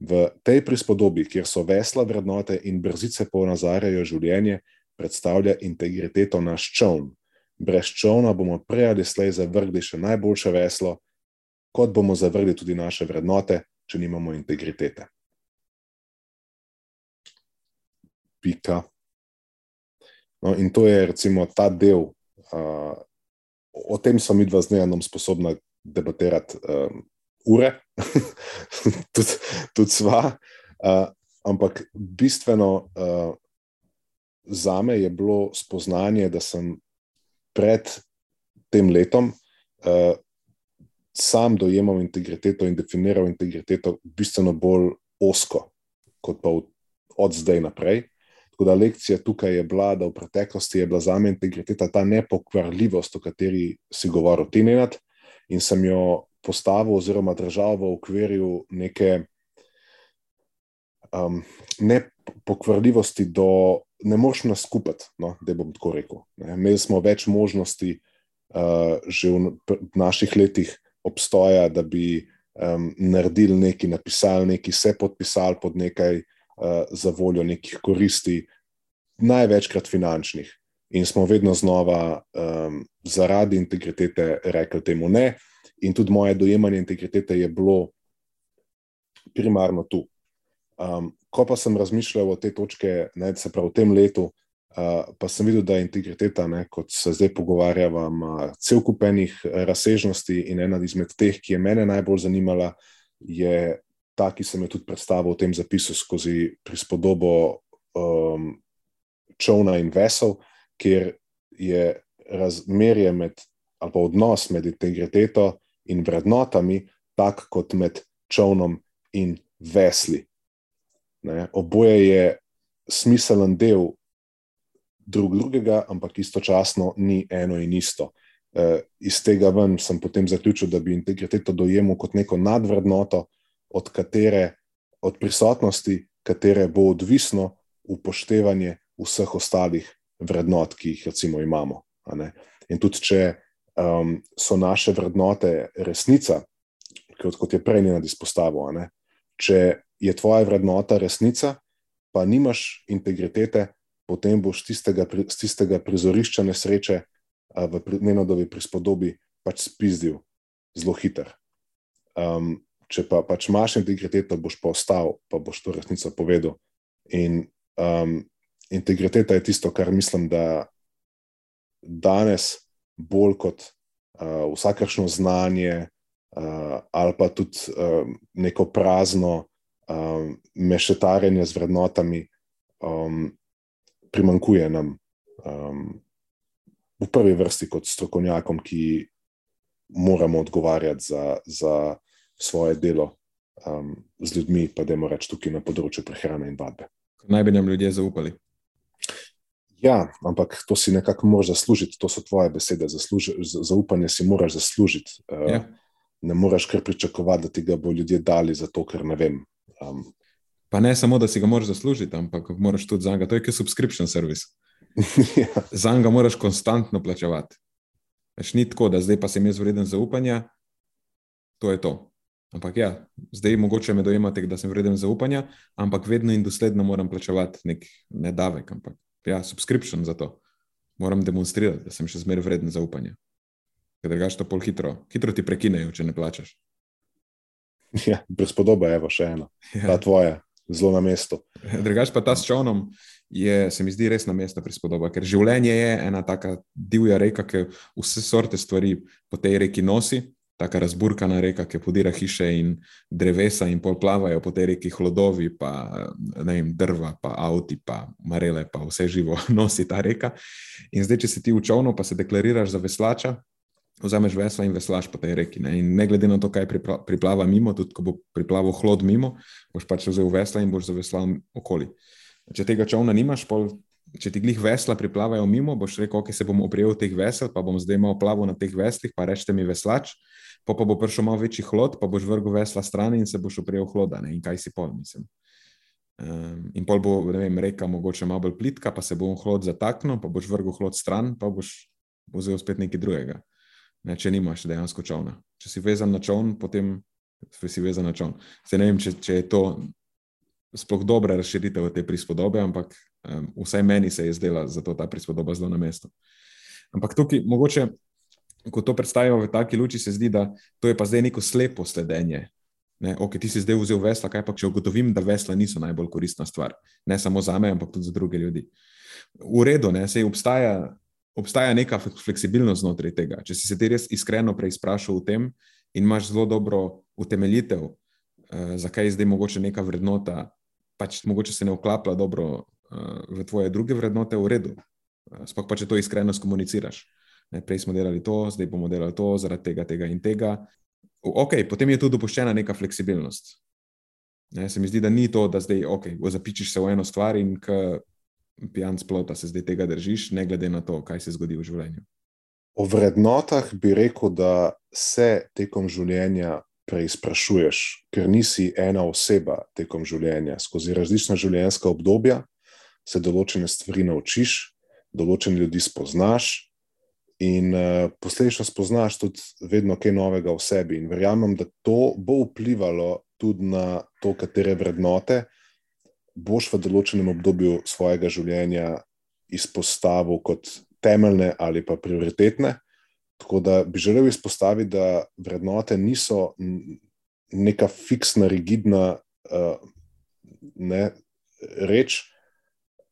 V tej prispodobi, kjer so vesla vrednote in brzice ponazarjajo življenje, predstavlja integriteto naš čovn. Brez čovna bomo prej ali slej zavrgli še najboljše veslo, kot bomo zavrgli tudi naše vrednote, če nimamo integritete. Pika. No, in to je recimo ta del, uh, o tem smo mi dva z Nejanom sposobna debatirati. Um, ure, [laughs] tudi, tudi sva. Uh, ampak bistveno uh, za me je bilo spoznanje, da sem pred tem letom uh, sam dojemal integriteto in definiral integriteto bistveno bolj osko, kot pa v, od zdaj naprej. Tako da lekcija tukaj je bila, da v preteklosti je bila za me integriteta ta nepokvarljivost, o kateri si govoril, ti nenad, in sem jo postavil oziroma držal v okviru neke um, nepokvarljivosti, do ne moš nas skupati, no, da bom tako rekel. Ne. Imeli smo več možnosti uh, že v, v naših letih obstoja, da bi um, naredili nekaj, napisali nekaj, se podpisali pod nekaj uh, za voljo nekih koristi, največkrat finančnih. In smo vedno znova um, zaradi integritete rekli temu ne, in tudi moje dojemanje integritete je bilo primarno tu. Um, ko pa sem razmišljal o tej točki, ne, se pravi v tem letu, Uh, pa sem videl, da je integriteta, ne, kot se zdaj pogovarjava, ima cel kupenih razsežnosti in ena izmed teh, ki je mene najbolj zanimala, je ta, ki sem jo tudi predstavil v tem zapisu skozi prispodobo um, čovna in vesel, kjer je razmerje med, ali pa odnos med integriteto in vrednotami, tak kot med čovnom in vesli. Ne, oboje je smiselen del drug drugega, ampak istočasno ni eno in isto. E, iz tega ven sem potem zaključil, da bi integriteto dojemal kot neko nadvrednoto, od katere, od prisotnosti, katere bo odvisno upoštevanje vseh ostalih vrednot, ki jih recimo imamo. In tudi, če um, so naše vrednote resnica, kot, kot je prej nad izpostavil, če je tvoja vrednota resnica, pa nimaš integritete, potem boš tistega, z tistega prizorišča nesreče v Nenodovi prispodobi pač spizdil zelo hiter. Um, če pa pač imaš integriteto, boš pa ostal, pa boš to resnico povedal. In um, integriteta je tisto, kar mislim, da danes bolj kot uh, vsakršno znanje uh, ali pa tudi uh, neko prazno uh, mešetarjenje z vrednotami, um, primankuje nam um, v prvi vrsti kot strokovnjakom, ki moramo odgovarjati za, za svoje delo um, z ljudmi, pa da moramo reči tukaj na področju prehrane in vadbe. Naj bi nam ljudje zaupali. Ja, ampak to si nekako moraš zaslužiti, to so tvoje besede. Zasluži, zaupanje si moraš zaslužiti. Uh, ja. Ne moreš kar pričakovati, da ti ga bo ljudje dali, zato ker ne vem. Um, Pa ne samo, da si ga moraš zaslužiti, ampak moraš tudi za njega. To je kot subscription service. [laughs] ja. Za njega moraš konstantno plačevati. Veš, ni tako, da zdaj pa sem jaz vreden zaupanja, to je to. Ampak ja, zdaj mogoče me dojemate, da sem vreden zaupanja, ampak vedno in dosledno moram plačevati nek ne davek, ampak ja, subscription za to. Moram demonstrirati, da sem še zmeraj vreden zaupanja. Ker drugače to pol hitro, hitro ti prekinejo, če ne plačaš. [laughs] Ja, brez podobe, evo še ena. Ja. Ta tvoja zelo na mestu. Drugač pa ta s čovnom je, se mi zdi, res na mestu prispodoba, ker življenje je ena taka divja reka, ki vse sorte stvari po tej reki nosi. Taka razburkana reka, ki podira hiše in drevesa, in pol plavajo po tej reki hlodovi, pa vem, drva, pa avti, pa marele, pa vse živo [laughs] nosi ta reka. In zdaj, če si ti v čovnu, pa se deklariraš za veslača, vzameš vesla in veslaš po tej reki. Ne? In ne glede na to, kaj priplava mimo, tudi ko bo priplaval hlod mimo, boš pač vzel vesla in boš zaveslal okoli. Če tega čovna nimaš, pol, če ti glih vesla priplavajo mimo, boš rekel, ok, se bom oprijel teh vesel, pa bom zdaj malo plaval na teh veslih, pa rečete mi veslač, pa, pa bo prišel malo večji hlod, pa boš vrgel vesla stran in se boš oprijel hloda. Ne? In kaj si pol, mislim. Um, in pol bo, vem, reka mogoče malo bolj plitka, pa se bo hlod zataknil, pa boš vrgel hlod stran, pa boš vzel spet nekaj drugega ne, če nimaš dejansko čovna. Če si vezan na čovn, potem si vezan na čovn. Zdaj ne vem, če, če je to sploh dobra razširitev te prispodobe, ampak um, vsaj meni se je zdela zato ta prispodoba zelo na mestu. Ampak tukaj, mogoče, ko to predstavimo v taki luči, se zdi, da to je pa zdaj neko slepo sledenje. Ne, ok, ti si zdaj vzel vesla, kaj pa če ugotovim, da vesla niso najbolj koristna stvar. Ne samo za me, ampak tudi za druge ljudi. V redu, ne, sej obstaja obstaja neka fleksibilnost znotraj tega. Če si se ti res iskreno preizprašal o tem in imaš zelo dobro utemeljitev, uh, zakaj je zdaj mogoče neka vrednota, pač mogoče se ne vklapa dobro uh, v tvoje druge vrednote, v redu. Uh, Sploh pa če to iskreno komuniciraš. Ne, prej smo delali to, zdaj bomo delali to, zaradi tega, tega in tega. Ok, potem je tu dopuščena neka fleksibilnost. Ne, se mi zdi, da ni to, da zdaj okay, zapičiš se v eno stvar in pijan splota, se zdaj tega držiš, ne glede na to, kaj se zgodi v življenju. O vrednotah bi rekel, da se tekom življenja preizprašuješ, ker nisi ena oseba tekom življenja. Skozi različna življenjska obdobja se določene stvari naučiš, določene ljudi spoznaš. In uh, posledično spoznaš tudi vedno kaj novega v sebi. In verjamem, da to bo vplivalo tudi na to, katere vrednote boš v določenem obdobju svojega življenja izpostavil kot temeljne ali pa prioritetne. Tako da bi želel izpostaviti, da vrednote niso neka fiksna, rigidna uh, ne, reč,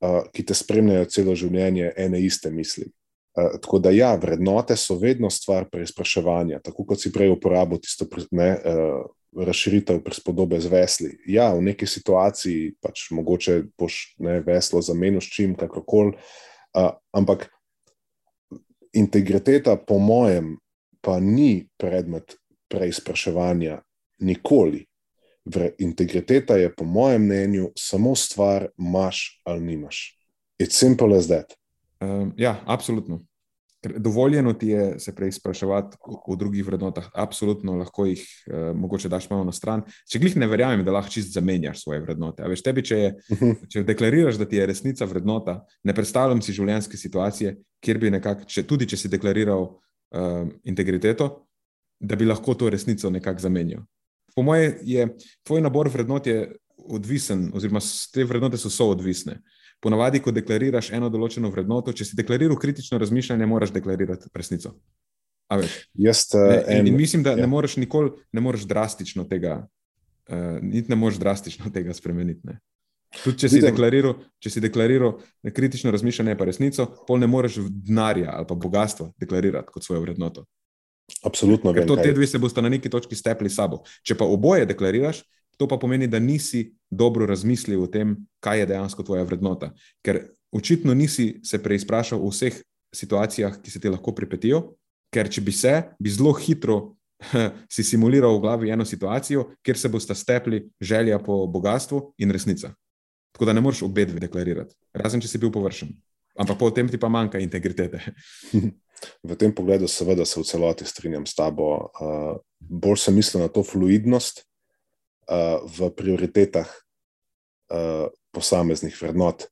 uh, ki te spremljajo celo življenje, ene iste misli. Uh, tako da, ja, vrednote so vedno stvar preizpraševanja, tako kot si prej uporabil tisto ne, uh, razširitev prispodobe z vesli. Ja, v neki situaciji pač mogoče boš ne, veslo zamenil s čim, kakorkoli, uh, ampak integriteta, po mojem, pa ni predmet preizpraševanja nikoli. Integriteta je, po mojem mnenju, samo stvar, imaš ali nimaš. It's simple as that. Um, ja, absolutno. Dovoljeno ti je se preizpraševati v drugih vrednotah, absolutno lahko jih uh, mogoče daš malo na stran. Če glih ne verjamem, da lahko čist zamenjaš svoje vrednote. Veš, tebi, če, je, mhm. če deklariraš, da ti je resnica vrednota, ne predstavljam si življenjske situacije, kjer bi nekako, tudi če si deklariral uh, integriteto, da bi lahko to resnico nekako zamenjal po mojem, je tvoj nabor vrednot odvisen, oziroma te vrednote so soodvisne. Ponavadi, ko deklariraš eno določeno vrednoto, če si deklariral kritično razmišljanje, moraš deklarirati resnico. Jaz, uh, ne, in, in mislim, da ja. ne moreš nikoli, ne moreš drastično tega, uh, niti ne moreš drastično tega spremeniti. Ne. Tudi če si, deklariral, če si deklariral kritično razmišljanje, pa resnico, pol ne moreš denarja ali pa bogatstva deklarirati kot svojo vrednoto. Absolutno. Ker to te dve se boste na neki točki stepli sabo. Če pa oboje deklariraš, to pa pomeni, da nisi dobro razmislil o tem, kaj je dejansko tvoja vrednota. Ker očitno nisi se preizprašal v vseh situacijah, ki se ti lahko pripetijo, ker če bi se, bi zelo hitro [laughs] si simuliral v glavi eno situacijo, kjer se boste stepli želja po bogatstvu in resnica. Tako da ne moreš obe dve deklarirati, razen če si bil površen. Ampak po tem ti pa manjka integritete. [laughs] V tem pogledu, seveda, se v celoti strinjam s tabo. Uh, bolj sem mislil na to fluidnost v prioritetah uh, posameznih vrednot.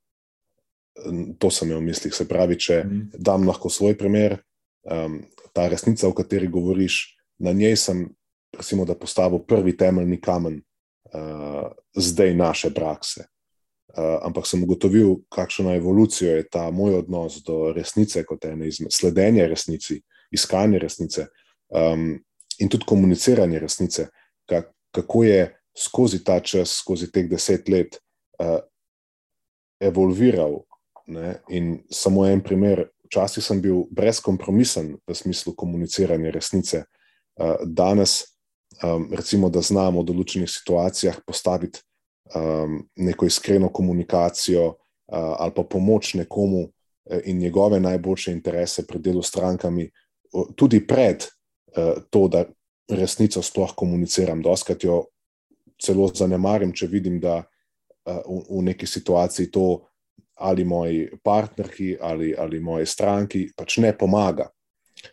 To sem imel v mislih. Se pravi, če mm. dam lahko svoj primer, um, ta resnica, o kateri govoriš, na njej sem, recimo, da postavil prvi temeljni kamen uh, zdaj naše prakse. Eh, ampak sem ugotovil, kakšno evolucijo je ta moj odnos do resnice, kot ene izmed sledenja resnici, iskanje resnice um, in tudi komuniciranje resnice, kak, kako je skozi ta čas, skozi teh deset let uh, evolviral. Ne? In samo en primer, včasih sem bil brezkompromisen v smislu komuniciranja resnice, uh, danes, um, recimo, da znamo v določenih situacijah postaviti um, neko iskreno komunikacijo uh, ali pa pomoč nekomu in njegove najboljše interese pri delu s strankami, tudi pred uh, to, da resnico sploh komuniciram. Doskrat jo celo zanemarim, če vidim, da uh, v, v neki situaciji to ali moji partnerki ali, ali moji stranki pač ne pomaga.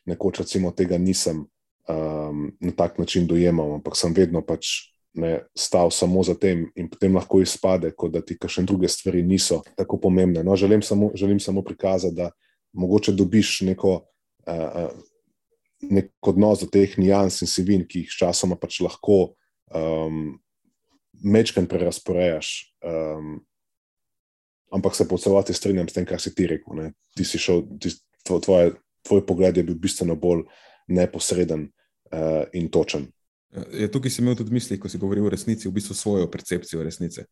Nekoč, recimo, tega nisem um, na tak način dojemal, ampak sem vedno pač ne, stal samo za tem, in potem lahko izpade, kot da ti kakšne druge stvari niso tako pomembne. No, želim, samo, želim samo prikazati, da mogoče dobiš neko, uh, nek odnos do teh nijans in sivin, ki jih sčasoma pač lahko um, mečken prerasporejaš. Um, ampak se po celoti strinjam s tem, kar si ti rekel. Ne. Ti si šel, ti, tvoj, tvoj pogled je bil bistveno bolj neposreden uh, in točen. Ja, tukaj si imel tudi misli, ko si govoril o resnici, v bistvu svojo percepcijo resnice.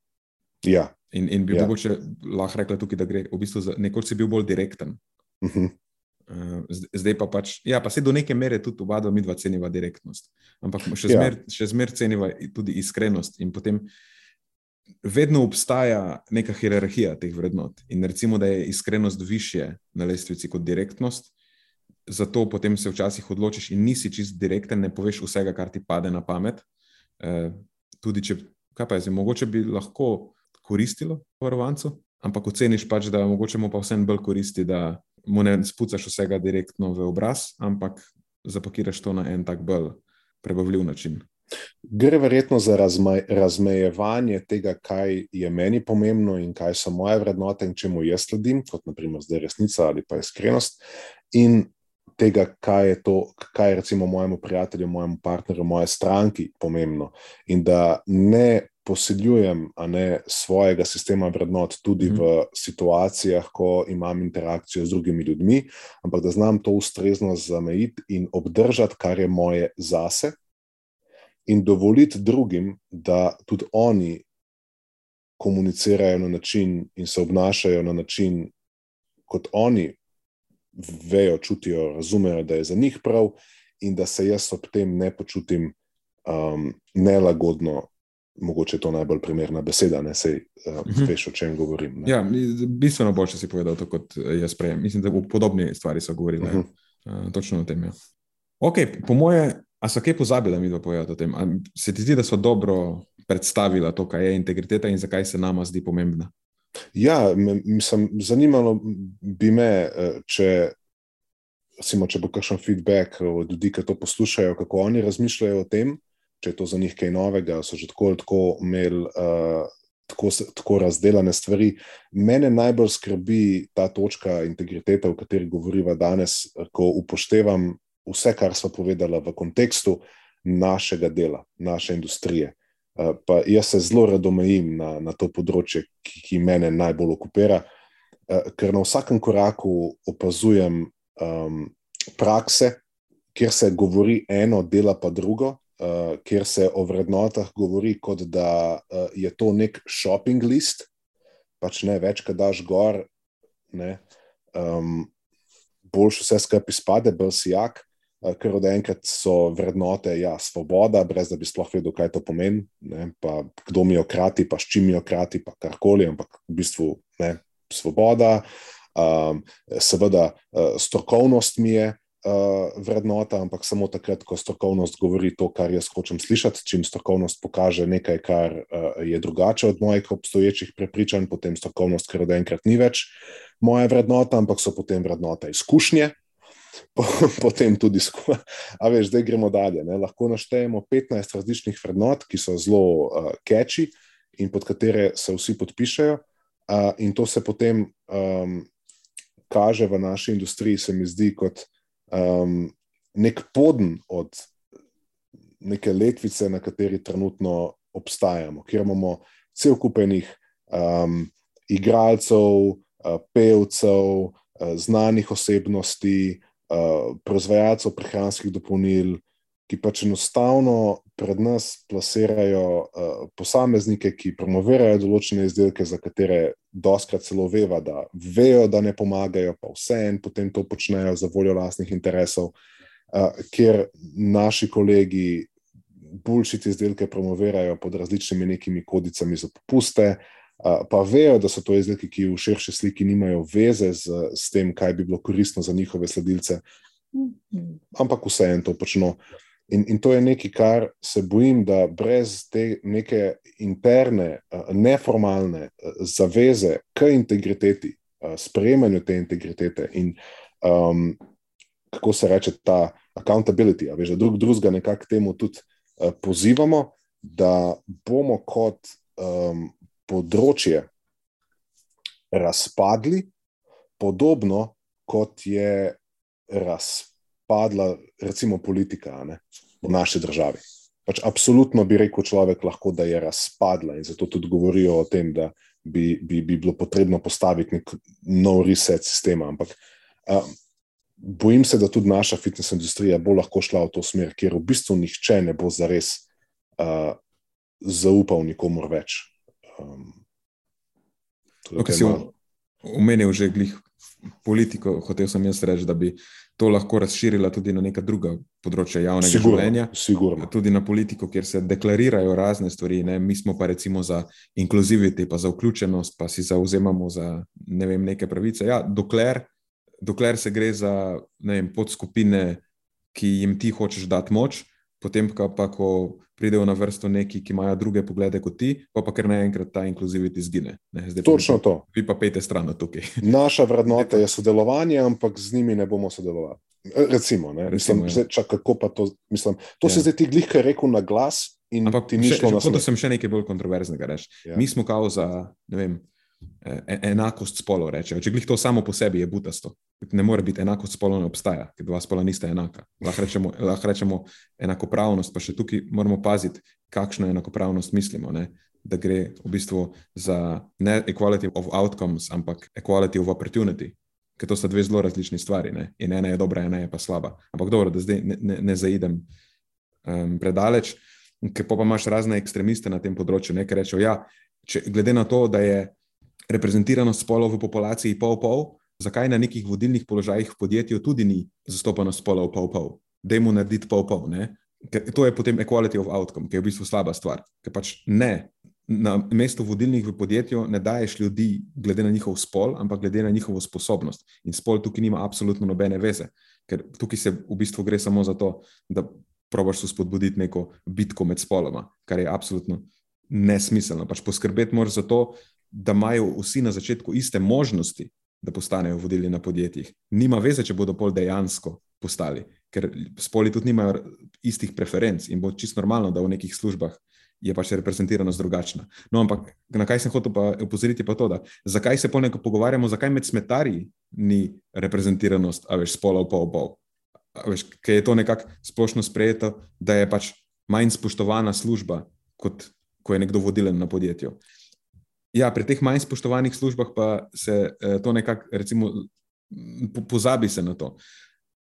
Ja. In, in bi ja. mogoče lahko rekla tukaj, da gre v bistvu za nekoč si bil bolj direkten. Uh -huh. Uh, zdaj pa pač, ja, pa se do neke mere tudi oba dva, mi dva ceniva direktnost. Ampak še ja. zmer, še zmer ceniva tudi iskrenost. In potem vedno obstaja neka hierarhija teh vrednot. In recimo, da je iskrenost više na lestvici kot direktnost zato potem se včasih odločiš in nisi čist direkten, ne poveš vsega, kar ti pade na pamet. E, tudi če, kaj pa je zdaj, mogoče bi lahko koristilo varovancu, ampak oceniš pač, da mogoče mu pa vsem bolj koristi, da mu ne spucaš vsega direktno v obraz, ampak zapakiraš to na en tak bolj prebavljiv način. Gre verjetno za razmaj, razmejevanje tega, kaj je meni pomembno in kaj so moje vrednote in čemu jaz sledim, kot naprimer zdaj resnica ali pa iskrenost, in tega, kaj je to, kaj je recimo mojemu prijatelju, mojemu partnerju, moje stranki pomembno. In da ne posiljujem ne, svojega sistema vrednot tudi mm. v situacijah, ko imam interakcijo z drugimi ljudmi, ampak da znam to ustrezno zamejiti in obdržati, kar je moje zase, in dovoliti drugim, da tudi oni komunicirajo na način in se obnašajo na način, kot oni vejo, čutijo, razumejo, da je za njih prav, in da se jaz ob tem ne počutim um, nelagodno. Mogoče je to najbolj primerna beseda, ne sej, uh, uh -huh. veš, o čem govorim. Ne? Ja, bistveno bolj, si povedal to, kot jaz prej. Mislim, da v podobni stvari so govorili. Uh -huh. uh, točno o tem. Ja. Ok, po moje, a so kaj pozabili, da mi to povedo o tem? A se ti zdi, da so dobro predstavila to, kaj je integriteta in zakaj se nama zdi pomembna? Ja, mislim, zanimalo bi me, eh, če, recimo, če bo kakšen feedback od ljudi, ki to poslušajo, kako oni razmišljajo o tem, če je to za njih kaj novega, so že tako ali tako imeli. Uh, Tako, tako razdeljene stvari. Mene najbolj skrbi ta točka integritete, o kateri govoriva danes, ko upoštevam vse, kar smo povedali v kontekstu našega dela, naše industrije. Eh, pa jaz se zelo rado omejim na, na to področje, ki, ki mene najbolj okupira, eh, ker na vsakem koraku opazujem um, prakse, kjer se govori eno, dela pa drugo, uh, kjer se o vrednotah govori, kot da uh, je to nek shopping list, pač ne več, kaj daš gor, ne, um, boljš vse skupaj izpade, bolj si jak. Eh, ker od enkrat so vrednote, ja, svoboda, brez da bi sploh vedel, kaj to pomeni, ne, pa kdo mi jo krati, pa s čim jo krati, pa karkoli, ampak v bistvu ne, svoboda. Um, seveda, uh, strokovnost mi je uh, vrednota, ampak samo takrat, ko strokovnost govori to, kar jaz hočem slišati. Čim strokovnost pokaže nekaj, kar uh, je drugače od mojih obstoječih prepričanj, potem strokovnost, ker od enkrat ni več moja vrednota, ampak so potem vrednota izkušnje [laughs] potem tudi skupaj. [laughs] A veš, zdaj gremo dalje. Ne? Lahko naštejemo 15 različnih vrednot, ki so zelo uh, catchy in pod katere se vsi podpišajo, uh, in to se potem um, kaže v naši industriji, se mi zdi, kot um, nek poden od neke letvice, na kateri trenutno obstajamo, kjer imamo cel kupenih um, igralcev, uh, pevcev, uh, znanih osebnosti, uh, proizvajalcev prehranskih dopolnil, ki pač enostavno pred nas plasirajo uh, posameznike, ki promovirajo določene izdelke, za katere doskrat celo veva, da vejo, da ne pomagajo, pa vseeno potem to počnejo za voljo lastnih interesov, uh, ker naši kolegi. Boljši ti izdelke promovirajo pod različnimi nekimi kodicami za popuste, pa vejo, da so to izdelki, ki v širši sliki nimajo veze z, z tem, kaj bi bilo koristno za njihove sledilce, ampak vseeno to počno. In, in to je nekaj, kar se bojim, da brez te neke interne, neformalne zaveze k integriteti, sprejemanju te integritete in um, kako se reče ta accountability, veš, da drug drugega nekako temu tudi uh, pozivamo, da bomo kot um, področje razpadli, podobno kot je razpadla, recimo, politika ne, v naši državi. Pač absolutno bi rekel človek, lahko, da je razpadla in zato tudi govorijo o tem, da bi, bi, bi bilo potrebno postaviti nek nov reset sistema. Ampak a, bojim se, da tudi naša fitness industrija bo lahko šla v to smer, kjer v bistvu nihče ne bo zares a, zaupal nikomor več. Um, okay, si omenil že glih politiko, hotel sem jaz reči, da bi to lahko razširila tudi na neka druga področja javnega sigurno, življenja. Sigurno. Tudi na politiko, kjer se deklarirajo razne stvari. Ne? Mi smo pa recimo za inkluziviti, pa za vključenost, pa si zauzemamo za ne vem, neke pravice. Ja, dokler, dokler se gre za vem, podskupine, ki jim ti hočeš dati moč, potem pa, pa ko pridejo na vrsto neki, ki imajo druge poglede kot ti, pa, pa ker naenkrat ta inkluziviti izgine. Točno pa, to. Vi pa pejte stran tukaj. [laughs] Naša vrednota je sodelovanje, ampak z njimi ne bomo sodelovali. Recimo, ne, mislim, Recimo, zdaj, čak, kako pa to, mislim, to ja. se zdaj ti glihka rekel na glas. Ampak ti ni šlo na to. Sem še nekaj bolj kontroverznega reči. Ja. Mi smo kao za, vem, E, enakost spolov. Rečejo. Če glih to samo po sebi je butasto, ne more biti enakost spolov, ne obstaja, ker dva spola nista enaka. Lahko rečemo, lahko rečemo enakopravnost, pa še tukaj moramo paziti, kakšno enakopravnost mislimo. Ne? Da gre v bistvu za ne equality of outcomes, ampak equality of opportunity. Ker to sta dve zelo različni stvari. Ne? In ena je dobra, ena je pa slaba. Ampak dobro, da zdaj ne, ne, ne zaidem um, predaleč, ker pa imaš razne ekstremiste na tem področju, nekaj rečejo. Ja, če, glede na to, da je reprezentiranost spolov v populaciji pol-pol, zakaj na nekih vodilnih položajih v podjetju tudi ni zastopanost spolov pol-pol? Dajmo narediti pol-pol. To je potem equality of outcome, ki je v bistvu slaba stvar. Ker pač ne, na mestu vodilnih v podjetju ne daješ ljudi glede na njihov spol, ampak glede na njihovo sposobnost. In spol tukaj nima absolutno nobene veze, ker tukaj se v bistvu gre samo za to, da probaš spodbuditi neko bitko med spoloma, kar je absolutno nesmiselno. Pač poskrbeti moraš za to, da imajo vsi na začetku iste možnosti, da postanejo vodilni na podjetjih. Nima veze, če bodo pol dejansko postali, ker spoli tudi nimajo istih preferenc in bo čisto normalno, da v nekih službah je pač reprezentiranost drugačna. No, ampak na kaj sem hotel pa upozoriti, pa to, da zakaj se polneko pogovarjamo, zakaj med smetarji ni reprezentiranost, a veš, spolov pa obol. Veš, ker je to nekako splošno sprejeto, da je pač manj spoštovana služba, kot ko je nekdo vodilen na podjetju. Ja, pri teh manj spoštovanih službah pa se eh, to nekako, recimo, po, pozabi se na to.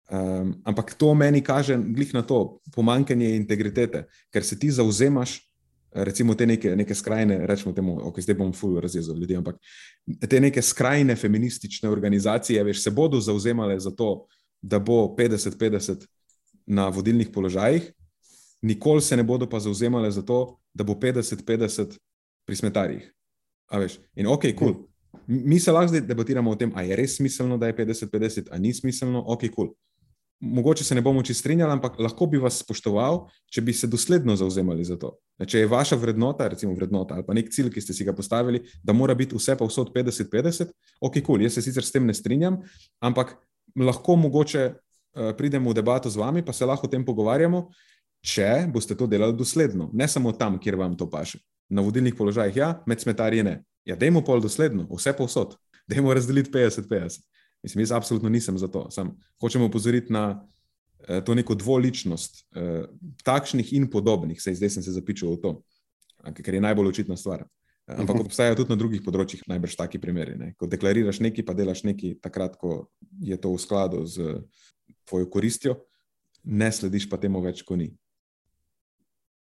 Um, ampak to meni kaže glih na to pomankanje integritete, ker se ti zauzemaš, recimo te neke, neke skrajne, rečemo temu, ok, zdaj bom ful razjezil ljudi, ampak te neke skrajne feministične organizacije, veš, se bodo zauzemale za to, da bo 50-50 na vodilnih položajih, nikoli se ne bodo pa zauzemale za to, da bo 50-50 pri smetarjih. A veš, in ok, kul. Cool. Mi se lahko zdaj debatiramo o tem, ali je res smiselno, da je 50-50, ali ni smiselno, ok, kul. Cool. Mogoče se ne bomo čisto strinjali, ampak lahko bi vas spoštoval, če bi se dosledno zauzemali za to. Če je vaša vrednota, recimo vrednota ali pa nek cilj, ki ste si ga postavili, da mora biti vse pa vse od 50-50, ok, kul. Cool. Jaz se sicer s tem ne strinjam, ampak lahko mogoče uh, pridemo v debato z vami, pa se lahko o tem pogovarjamo, če boste to delali dosledno, ne samo tam, kjer vam to paše na vodilnih položajih, ja, med smetarji ne. Ja, dajmo pol dosledno, vse povsod, dajmo razdeliti 50-50. Mislim, jaz absolutno nisem za to. Sam hočem upozoriti na eh, to neko dvoličnost, eh, takšnih in podobnih, sej zdaj sem se zapičil v to, ker je najbolj očitna stvar. Ampak mhm. obstajajo tudi na drugih področjih najbrž taki primeri. Ne? Ko deklariraš nekaj, pa delaš nekaj, takrat, ko je to v skladu z tvojo koristjo, ne slediš pa temu več, ko ni.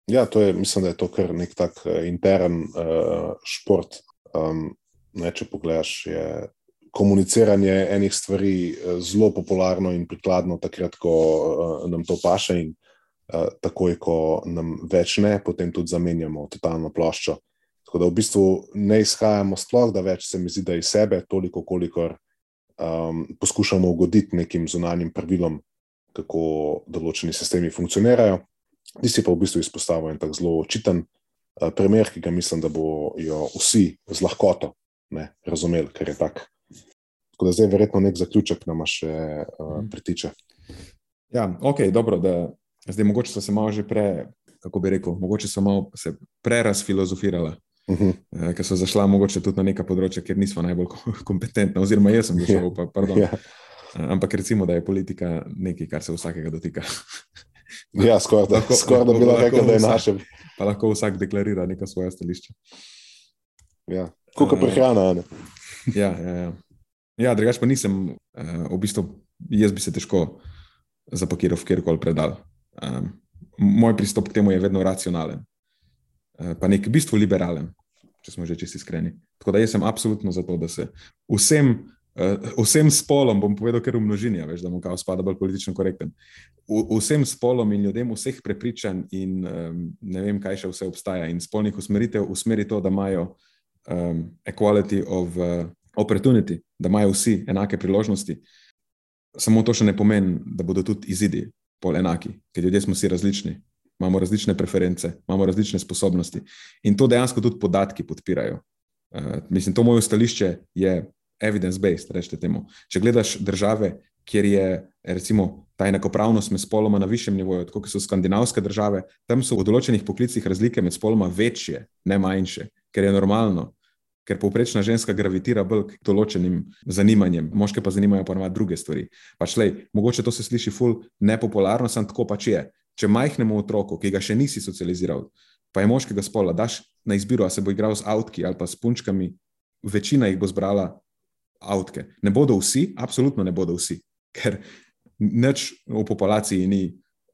Ja, je, mislim, da je to kar nek tak uh, intern uh, šport. Um, ne, če pogledaš, je komuniciranje enih stvari uh, zelo popularno in prikladno, takrat, ko uh, nam to paše, in uh, takoj, ko nam več ne, potem tudi zamenjamo totalno ploščo. Tako da v bistvu ne izhajamo sploh, da več se mi zdi, da iz sebe, toliko, kolikor um, poskušamo ugoditi nekim zunanjim pravilom, kako določeni sistemi funkcionirajo. Ti si pa v bistvu izpostavil en tak zelo očiten uh, primer, ki ga mislim, da bojo vsi z lahkoto ne, razumeli, ker je tak. Tako da zdaj verjetno nek zaključek nam še uh, pritiče. Ja, ok, dobro, da zdaj mogoče so se malo že pre, kako bi rekel, mogoče so malo se prerazfilozofirala. Uh -huh. uh, ker so zašla mogoče tudi na neka področja, kjer nismo najbolj [laughs] kompetentni, oziroma jaz sem zašel, pa, pardon. Ja. Uh, ampak recimo, da je politika nekaj, kar se vsakega dotika. [laughs] Ja, skoraj da, skor, da bi lahko rekel, da je naše. Pa lahko vsak deklarira neka svoja stališča. Ja, kot uh, prehrana. Ne? Ja, ja, ja. ja drugač pa nisem, uh, v bistvu, jaz bi se težko zapakiral v kjerkoli predal. Um, moj pristop k temu je vedno racionalen, uh, pa nek v bistvu liberalen, če smo že čisti iskreni. Tako da jaz sem absolutno za to, da se vsem Uh, vsem spolom, bom povedal, ker v množini, veš, da mu kao spada bolj politično korekten. V, vsem spolom in ljudem vseh prepričanj in um, ne vem, kaj še vse obstaja in spolnih usmeritev usmeri to, da imajo um, equality of uh, opportunity, da imajo vsi enake priložnosti. Samo to še ne pomeni, da bodo tudi izidi pol enaki, ker ljudje smo si različni, imamo različne preference, imamo različne sposobnosti in to dejansko tudi podatki podpirajo. Uh, mislim, to moje stališče je evidence-based, rečete temu. Če gledaš države, kjer je recimo ta enakopravnost med spoloma na višjem nivoju, kot so skandinavske države, tam so v določenih poklicih razlike med spoloma večje, ne manjše, ker je normalno. Ker povprečna ženska gravitira bolj k določenim zanimanjem, moške pa zanimajo pa druge stvari. Pač lej, mogoče to se sliši ful nepopularno, sem tako pač je. Če majhnemu otroku, ki ga še nisi socializiral, pa je moškega spola, daš na izbiro, a se bo igral z avtki ali pa s punčkami, večina jih bo zbrala avtke. Ne bodo vsi, absolutno ne bodo vsi, ker nič v populaciji ni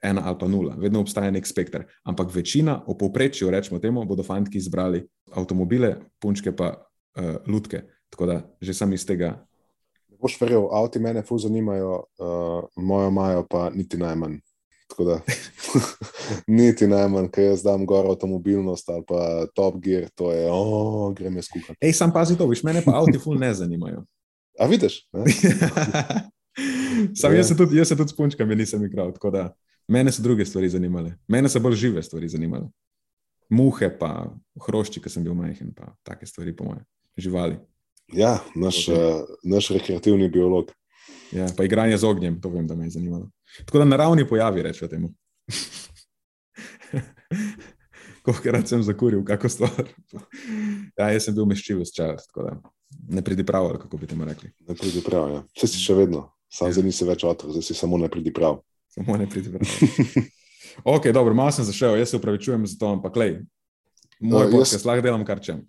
ena ali pa nula, vedno obstaja nek spektr. Ampak večina, v povprečju, rečemo temu, bodo fanti izbrali avtomobile, punčke pa uh, lutke. Tako da že sam iz tega. Boš verjel, avti mene fu zanimajo, uh, mojo majo pa niti najmanj. Tako da [laughs] niti najmanj, ker jaz dam gor avtomobilnost ali pa top gear, to je, oh, grem jaz kuhati. Ej, sam pazi to, viš, mene pa avti ful ne zanimajo. [laughs] A vidiš? [laughs] sam jaz se tudi, jaz se tudi s punčkami nisem igral, tako da mene so druge stvari zanimale. Mene so bolj žive stvari zanimale. Muhe pa hrošči, ki sem bil majhen, pa take stvari po moje, živali. Ja, naš, uh, naš rekreativni biolog. Ja, pa igranje z ognjem, to vem, da me je zanimalo. Tako da naravni pojavi, rečemo temu. [laughs] Kolikrat sem zakuril, kako stvar. Ja, jaz sem bil meščiv s čas, tako da ne pridi prav, kako bi temu rekli. Ne pridi prav, ja. Vse si še vedno, sam ja. zdaj nisi več otrok, zdaj si samo ne pridi prav. Samo ne pridi prav. [laughs] ok, dobro, malo sem zašel, jaz se upravičujem za to, ampak lej, moj no, podcast, jaz... lahko delam kar čem.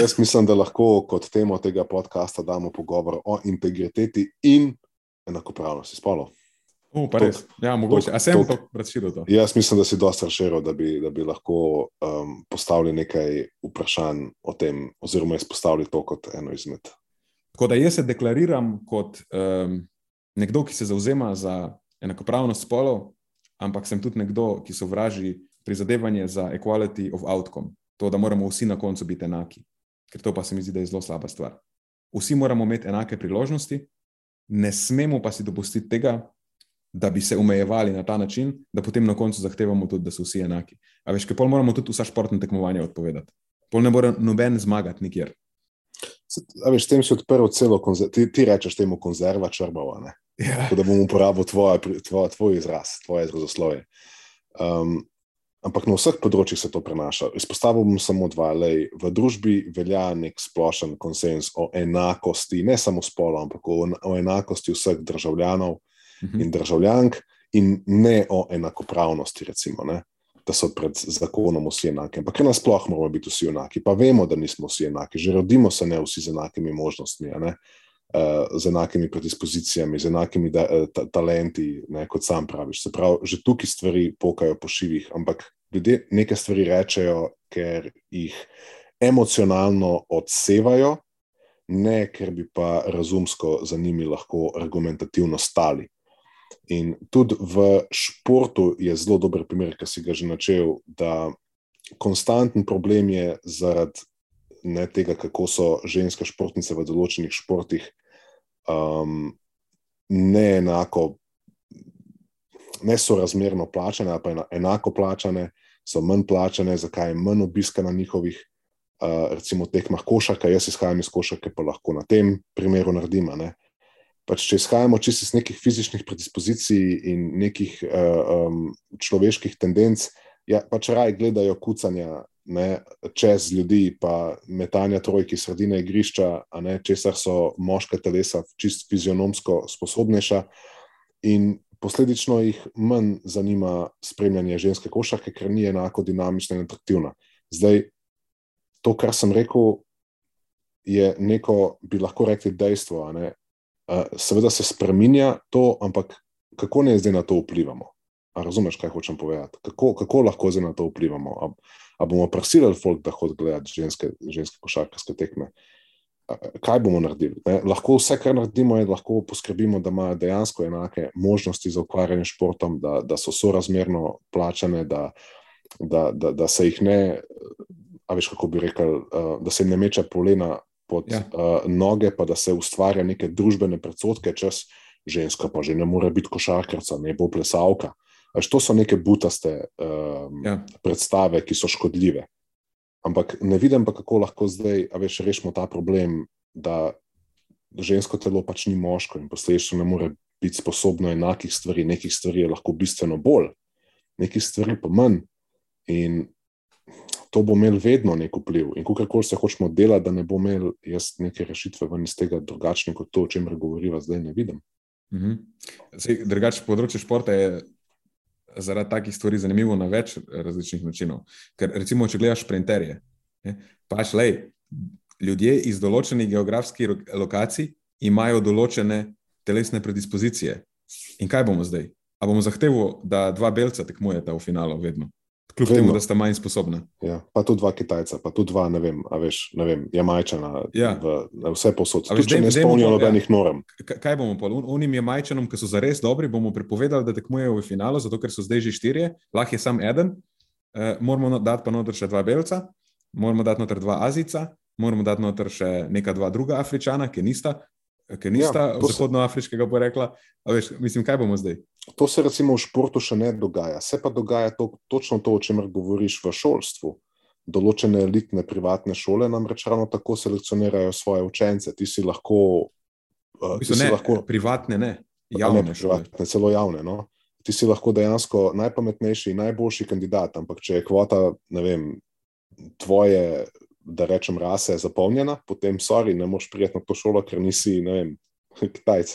Jaz mislim, da lahko kot temo tega podcasta damo pogovor o integriteti in enakopravnosti spolov. Uh, ja, mogoče. A sem to razširil? To? Jaz mislim, da si dosta razširil, da, da bi lahko um, postavili nekaj vprašanj o tem, oziroma izpostavili to kot eno izmed. Tako da jaz se deklariram kot um, nekdo, ki se zauzema za enakopravnost spolov, ampak sem tudi nekdo, ki sovraži prizadevanje za equality of outcome. To, da moramo vsi na koncu biti enaki. Ker to pa se mi zdi, da je zelo slaba stvar. Vsi moramo imeti enake priložnosti, ne smemo pa si dopustiti tega, da bi se omejevali na ta način, da potem na koncu zahtevamo tudi, da so vsi enaki. A veš, kaj pol moramo tudi vsa športna tekmovanja odpovedati. Pol ne more noben zmagati nikjer. A veš, tem si odprl celo, ti, ti rečeš temu konzerva črbava, ja. da bom uporabil tvoje, tvoje, tvoj izraz, tvoje izrazoslovje. Um, ampak na vseh področjih se to prenaša. Izpostavil bom samo dva. Lej, v družbi velja nek splošen konsens o enakosti, ne samo spola, ampak o, o enakosti vseh državljanov. -hmm. in državljank, in ne o enakopravnosti, recimo, ne? da so pred zakonom vsi enaki. Ampak nasplošno moramo biti vsi enaki, pa vemo, da nismo vsi enaki, že rodimo se ne vsi z enakimi možnostmi. Uh, z enakimi predispozicijami, z enakimi da, uh, ta, talenti, ne, kot sam praviš. Se pravi, že tukaj stvari pokajo po šivih, ampak ljudje nekaj stvari rečejo, ker jih emocionalno odsevajo, ne ker bi pa razumsko za njimi lahko argumentativno stali. In tudi v športu je zelo dober primer, ki si ga že načel, da konstanten problem je zaradi ne, tega, kako so ženske športnice v določenih športih um, neenako, ne so razmerno plačane, pa enako plačane, so manj plačane, zakaj je manj obiska na njihovih. Uh, recimo, tekmah košarka, jaz izhajam iz košarke, pa lahko na tem primeru naredim. Pač, če izhajamo čisto iz nekih fizičnih predispozicij in nekih uh, um, človeških tendenc, ja, pač raj gledajo kucanja ne, čez ljudi, pa metanja trojke sredine igrišča, ne, česar so moška telesa čist fizionomsko sposobnejša. In posledično jih manj zanima spremljanje ženske košarke, ker ni enako dinamična in atraktivna. Zdaj, to, kar sem rekel, je neko, bi lahko rekli, dejstvo. Seveda se spremenja to, ampak kako ne zdaj na to vplivamo? A razumeš, kaj hočem povedati? Kako, kako lahko zdaj na to vplivamo? A, a bomo prisilili folk, da hodi gledati ženske, ženske košarkarske tekme? A, kaj bomo naredili? Ne? Lahko vse, kar naredimo, je, lahko poskrbimo, da imajo dejansko enake možnosti za ukvarjanje s športom, da, da so sorazmerno plačane, da, da, da, da se jih ne, a veš, kako bi rekel, da se jim ne meče polena pod ja. uh, noge, pa da se ustvarja neke družbene predsotke, čez ženska pa že ne more biti košarkarca, ne bo plesalka. Až to so neke butaste um, ja. predstave, ki so škodljive. Ampak ne vidim pa, kako lahko zdaj, a veš, rešimo ta problem, da žensko telo pač ni moško in posledično ne more biti sposobno enakih stvari, nekih stvari je lahko bistveno bolj, nekih stvari pa manj. In to bo imel vedno nek vpliv. In kako se hočemo delati, da ne bo imel jaz neke rešitve ven iz tega drugačne kot to, o čemer govoriva zdaj, ne vidim. Mhm. Drugače, področje športa je zaradi takih stvari zanimivo na več različnih načinov. Ker, recimo, če gledaš sprinterje, pač le, ljudje iz določenih geografskih lokacij imajo določene telesne predispozicije. In kaj bomo zdaj? A bomo zahtevali, da dva belca tekmujeta v finalu vedno? Kljub Vedno. temu, da sta manj sposobna. Ja, pa tudi dva Kitajca, pa tudi dva, ne vem, veš, ne vem, Jamajčana, Ja. v, vse posod. Veš, če dajmo- ne spomnijo ja. nobenih norm. K- Kaj bomo pa unim jemajčanom, ki so zares dobri, bomo prepovedali, da tekmujejo v finalu, zato ker so zdaj že štirje, lahko je sam eden, uh, moramo no- dati pa noter še dva belca, moramo dati noter dva azica, moramo dati noter še neka dva druga afričana, ki nista, ki nista Ja, zahodnoafriškega porekla. Veš, mislim, kaj bomo zdaj? To se recimo v športu še ne dogaja. Se pa dogaja to, točno to, o čemer govoriš v šolstvu. Določene elitne privatne šole namreč ravno tako selekcionirajo svoje učence. Ti si lahko. Uh, bistvu, ne, lahko... Privatne ne, javne ne privatne, celo javne. No? Ti si lahko dejansko najpametnejši in najboljši kandidat, ampak če je kvota, ne vem, tvoje, da rečem, rase zapolnjena, potem sorry, ne moreš prijeti na to šolo, ker nisi, ne vem, [laughs] Kitajc.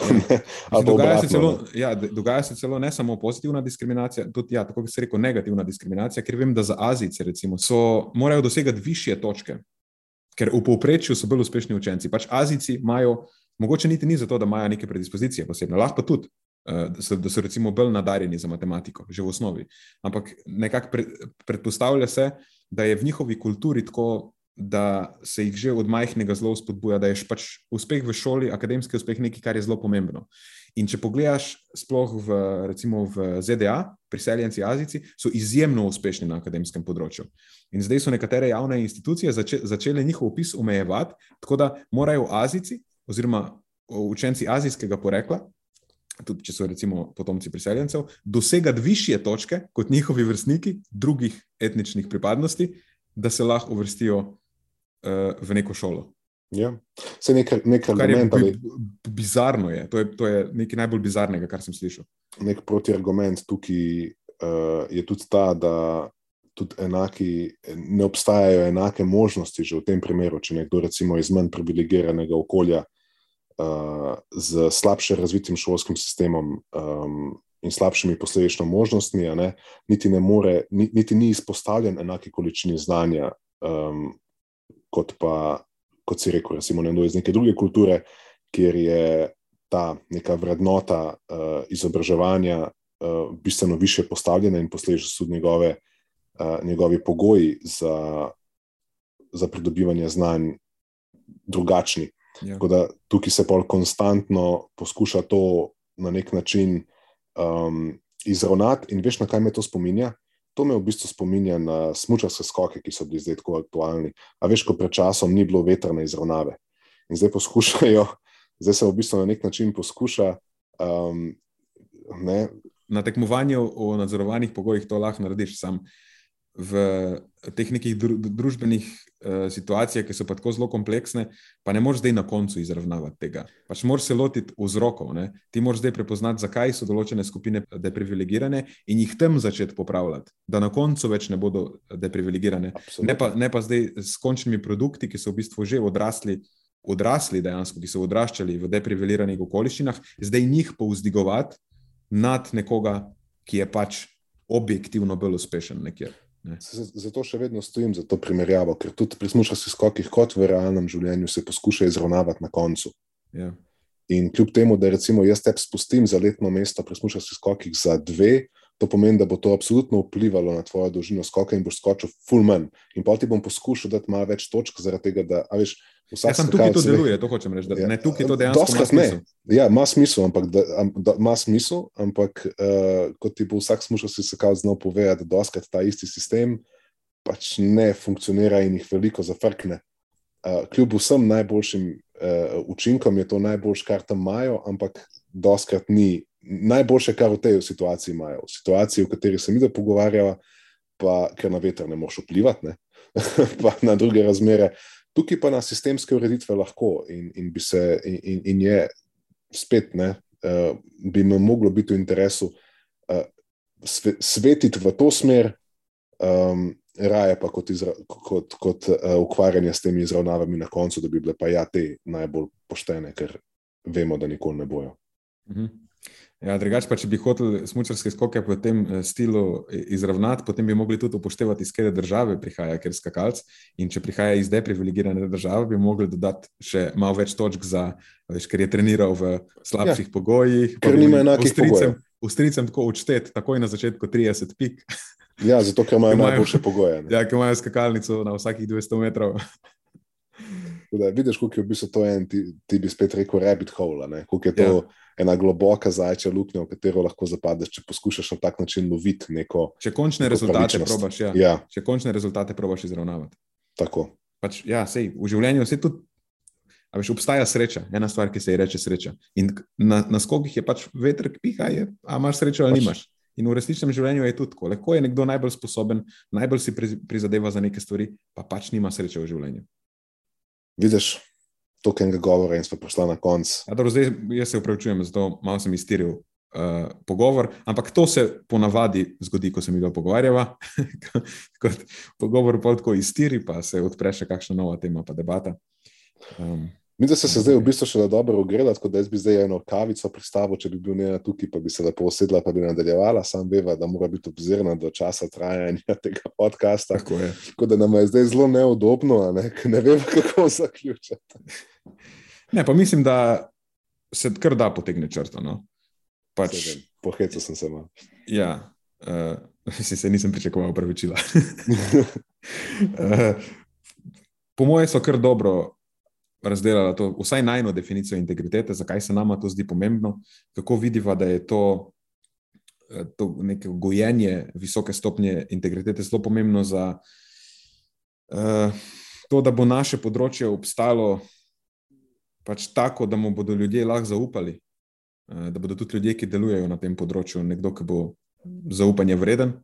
Mislim, [laughs] Ali pa dogaja, se obratno, celo, ne. ja, dogaja se celo ne samo pozitivna diskriminacija, tudi, ja, tako kot se reče, negativna diskriminacija, ker vem, da za Azijce recimo, so, morajo dosegati više točke, ker v povprečju so bolj uspešni učenci. Pač Azijci imajo, mogoče niti ni zato, da imajo neke predispozicije posebne, lahko tudi. eh, Da so, da so recimo bolj nadarjeni za matematiko, že v osnovi. Ampak nekako pre, predpostavlja se, da je v njihovi kulturi tako, da se jih že od majhnega zelo spodbuja, da je pač uspeh v šoli, akademski uspeh nekaj, kar je zelo pomembno. In če pogledaš, sploh v, recimo v ZDA, priseljenci Azijci so izjemno uspešni na akademskem področju. In zdaj so nekatere javne institucije zače, začele njihov opis omejevati, tako da morajo Azijci oziroma učenci azijskega porekla. Tudi če so recimo potomci priseljencev, dosegati više točke kot njihovi vrstniki drugih etničnih pripadnosti, da se lahko uvrstijo uh, v neko šolo. Ja. Se nek, nek Kar je bi, bi- bizarno, je. To, je, to je nekaj najbolj bizarnega, kar sem slišal. nek protiargument tukaj uh, je tudi ta, da tudi enaki, ne obstajajo enake možnosti že v tem primeru, če nekdo recimo iz manj privilegiranega okolja uh, z slabše razvitim šolskim sistemom um, in slabšimi posledično možnostmi, ne, niti, ne more, ni, niti ni izpostavljen enaki količini znanja, um, kot pa, kot si rekel, recimo nekdo iz neke druge kulture, kjer je ta neka vrednota uh, izobraževanja uh, bistveno više postavljena in posledično so njegove, uh, njegovi pogoji za, za pridobivanje znanj drugačni. Ja. Tako da tukaj se pol konstantno poskuša to na nek način um, izravnati, in veš, na kaj me to spominja? To me v bistvu spominja na smučarske skoke, ki so bili zdaj tako aktualni. A veš, ko pred časom ni bilo vetrne izravnave. In zdaj poskušajo, zdaj se v bistvu na nek način poskuša. Um, ne, Na tekmovanju o nadzorovanih pogojih to lahko narediš sam. V teh nekih dru, družbenih uh, situacijah, ki so pa tako zelo kompleksne, pa ne moreš zdaj na koncu izravnavati tega. Pač moraš se lotiti vzrokov. Ne? Ti moraš zdaj prepoznati, zakaj so določene skupine deprivilegirane in jih tam začeti popravljati, da na koncu več ne bodo deprivilegirane. Ne pa, ne pa zdaj s končnimi produkti, ki so v bistvu že odrasli, odrasli dejansko, ki so odraščali v deprivilegiranih okoliščinah, zdaj njih povzdigovati nad nekoga, ki je pač objektivno bolj uspešen nekje. Zato še vedno stojim za to primerjavo, ker tudi pri smučarskih skokih, kot v realnem življenju, se poskuša izravnavati na koncu. Ja. In kljub temu, da recimo jaz te spustim za letno mesto pri smučarskih skokih za dve, to pomeni, da bo to absolutno vplivalo na tvojo dolžino skoka in boš skočil full man. In pa ti bom poskušal dati malo več točk, zaradi tega, da, veš, vsak ja, tukaj to deluje, to hočem reči. Da, ja, ne, tukaj to dejansko ima smisel. Ne. Ja, ima smisel, ampak, da, da, ima smisel, ampak uh, kot ti bo vsak smučarski skakal znal povedati, da doskrat ta isti sistem pač ne funkcionira in jih veliko zafrkne. Uh, kljub vsem najboljšim uh, učinkom je to najboljše, kar tam imajo, ampak doskrat ni najboljše, kar v tej situaciji imajo. V situaciji, v kateri se mi da pogovarjava, pa ker na veter ne moš vplivati, [laughs] pa na druge razmere. Tukaj pa na sistemske ureditve lahko in, in, se, in, in je spet, ne, uh, bi me moglo biti v interesu uh, sve, svetiti v to smer, um, raje pa kot, izra, kot, kot uh, ukvarjanje s temi izravnavami na koncu, da bi bile pa ja te najbolj poštene, ker vemo, da nikoli ne bojo. -huh. Ja, drugače pa, če bi hotel smočarske skoke v tem stilu izravnati, potem bi mogli tudi upoštevati, iz katere države prihaja, ker skakalc. In če prihaja iz deprivilegirane države, bi mogli dodati še malo več točk za, veš, ker je treniral v slabših ja, pogojih. Ker nima enakih Avstrijcem, ustricam tako odštet, takoj na začetku 30 pik. Ja, zato ker imajo najboljše pogoje. Ne? Ja, ki imajo skakalnico na vsakih 200 metrov. Da, vidiš, kako je v bistvu to en, ti, ti bi spet rekel, rabbit hole, kako je to ja. ena globoka zajčja luknja, v katero lahko zapadeš, če poskušaš na tak način loviti neko. Če končne neko rezultate probaš, ja. Ja, Če končne rezultate probaš izravnavati. tako. Pač, ja, sej, v življenju se tudi. A veš, obstaja sreča, ena stvar, ki se ji reče sreča. In na, na skokih je pač veter, ki piha, je, a imaš srečo ali Pač- nimaš. In v resničnem življenju je tudi tako. Lahko je nekdo najbolj sposoben, najbolj si pri- prizadeva za neke stvari, pa pač nima sreče v življenju. Vidiš, to, kar je govora, in smo prišli na konec. Ja, zdaj, jaz se upravičujem, zato malo sem iztiril uh, pogovor, ampak to se ponavadi zgodi, ko se mi ga pogovarjava. [laughs] Kot pogovor pol tako iztiri, pa se odpre še kakšna nova tema, pa debata. Um, Mi da se, se zdaj v bistvu še dobro ogrela, tako da jaz bi zdaj eno kavico pristavil, če bi bil njena tukaj, pa bi se lepo usedla, pa bi nadaljevala. Sam veva, da mora biti obzirna do časa trajanja [laughs] tega podcasta. tako je. Tako da nam je zdaj zelo neudobno, a ne, ne vem, [laughs] kako zaključiti. Ne, pa mislim, da se kar da potegne črto. No? Pač, Pohecel sem se malo. ja, [laughs] uh, si se nisem pričakoval upravičila. uh, po mojem so kar dobro razdelala to, vsaj najno definicijo integritete, zakaj se nama to zdi pomembno, kako vidiva, da je to, eh, to neko gojenje visoke stopnje integritete zelo pomembno za uh, to, da bo naše področje obstalo pač tako, da mu bodo ljudje lahko zaupali, eh, da bodo tudi ljudje, ki delujejo na tem področju, nekdo, ki bo zaupanje vreden.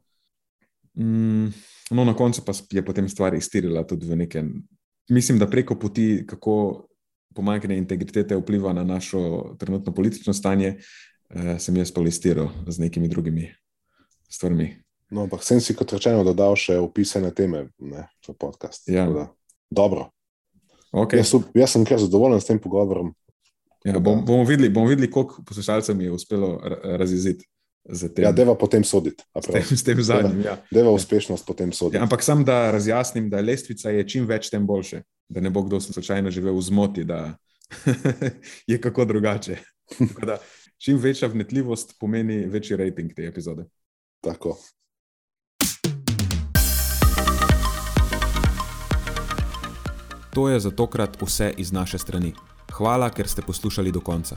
Mm, no, na koncu pa je potem stvar iztirila tudi v neke. Mislim, da preko poti, kako pomanjkanje integritete vpliva na našo trenutno politično stanje, eh, sem jaz polistiral z nekimi drugimi stvarmi. No, ampak sem si kot rečeno dodal še opisane teme ne, za podcast. Ja. Da, Dobro. Okay. Jaz, jaz sem kar zadovoljen s tem pogovorom. Ja, bom, bomo, videli, bomo videli, koliko poslušalcev mi je uspelo ra- razjeziti tem, Ja, deva potem soditi. a s prav? tem, s tem zadnjim. Ja. Deva uspešnost potem soditi. Ja, ampak sam da razjasnim, da lestvica je čim več, tem boljše. Da ne bo kdo slučajno živel v zmoti, da [laughs] je kako drugače. [laughs] Tako Da, čim večja vnetljivost pomeni večji rating te epizode. Tako. To je za tokrat vse iz naše strani. Hvala, ker ste poslušali do konca.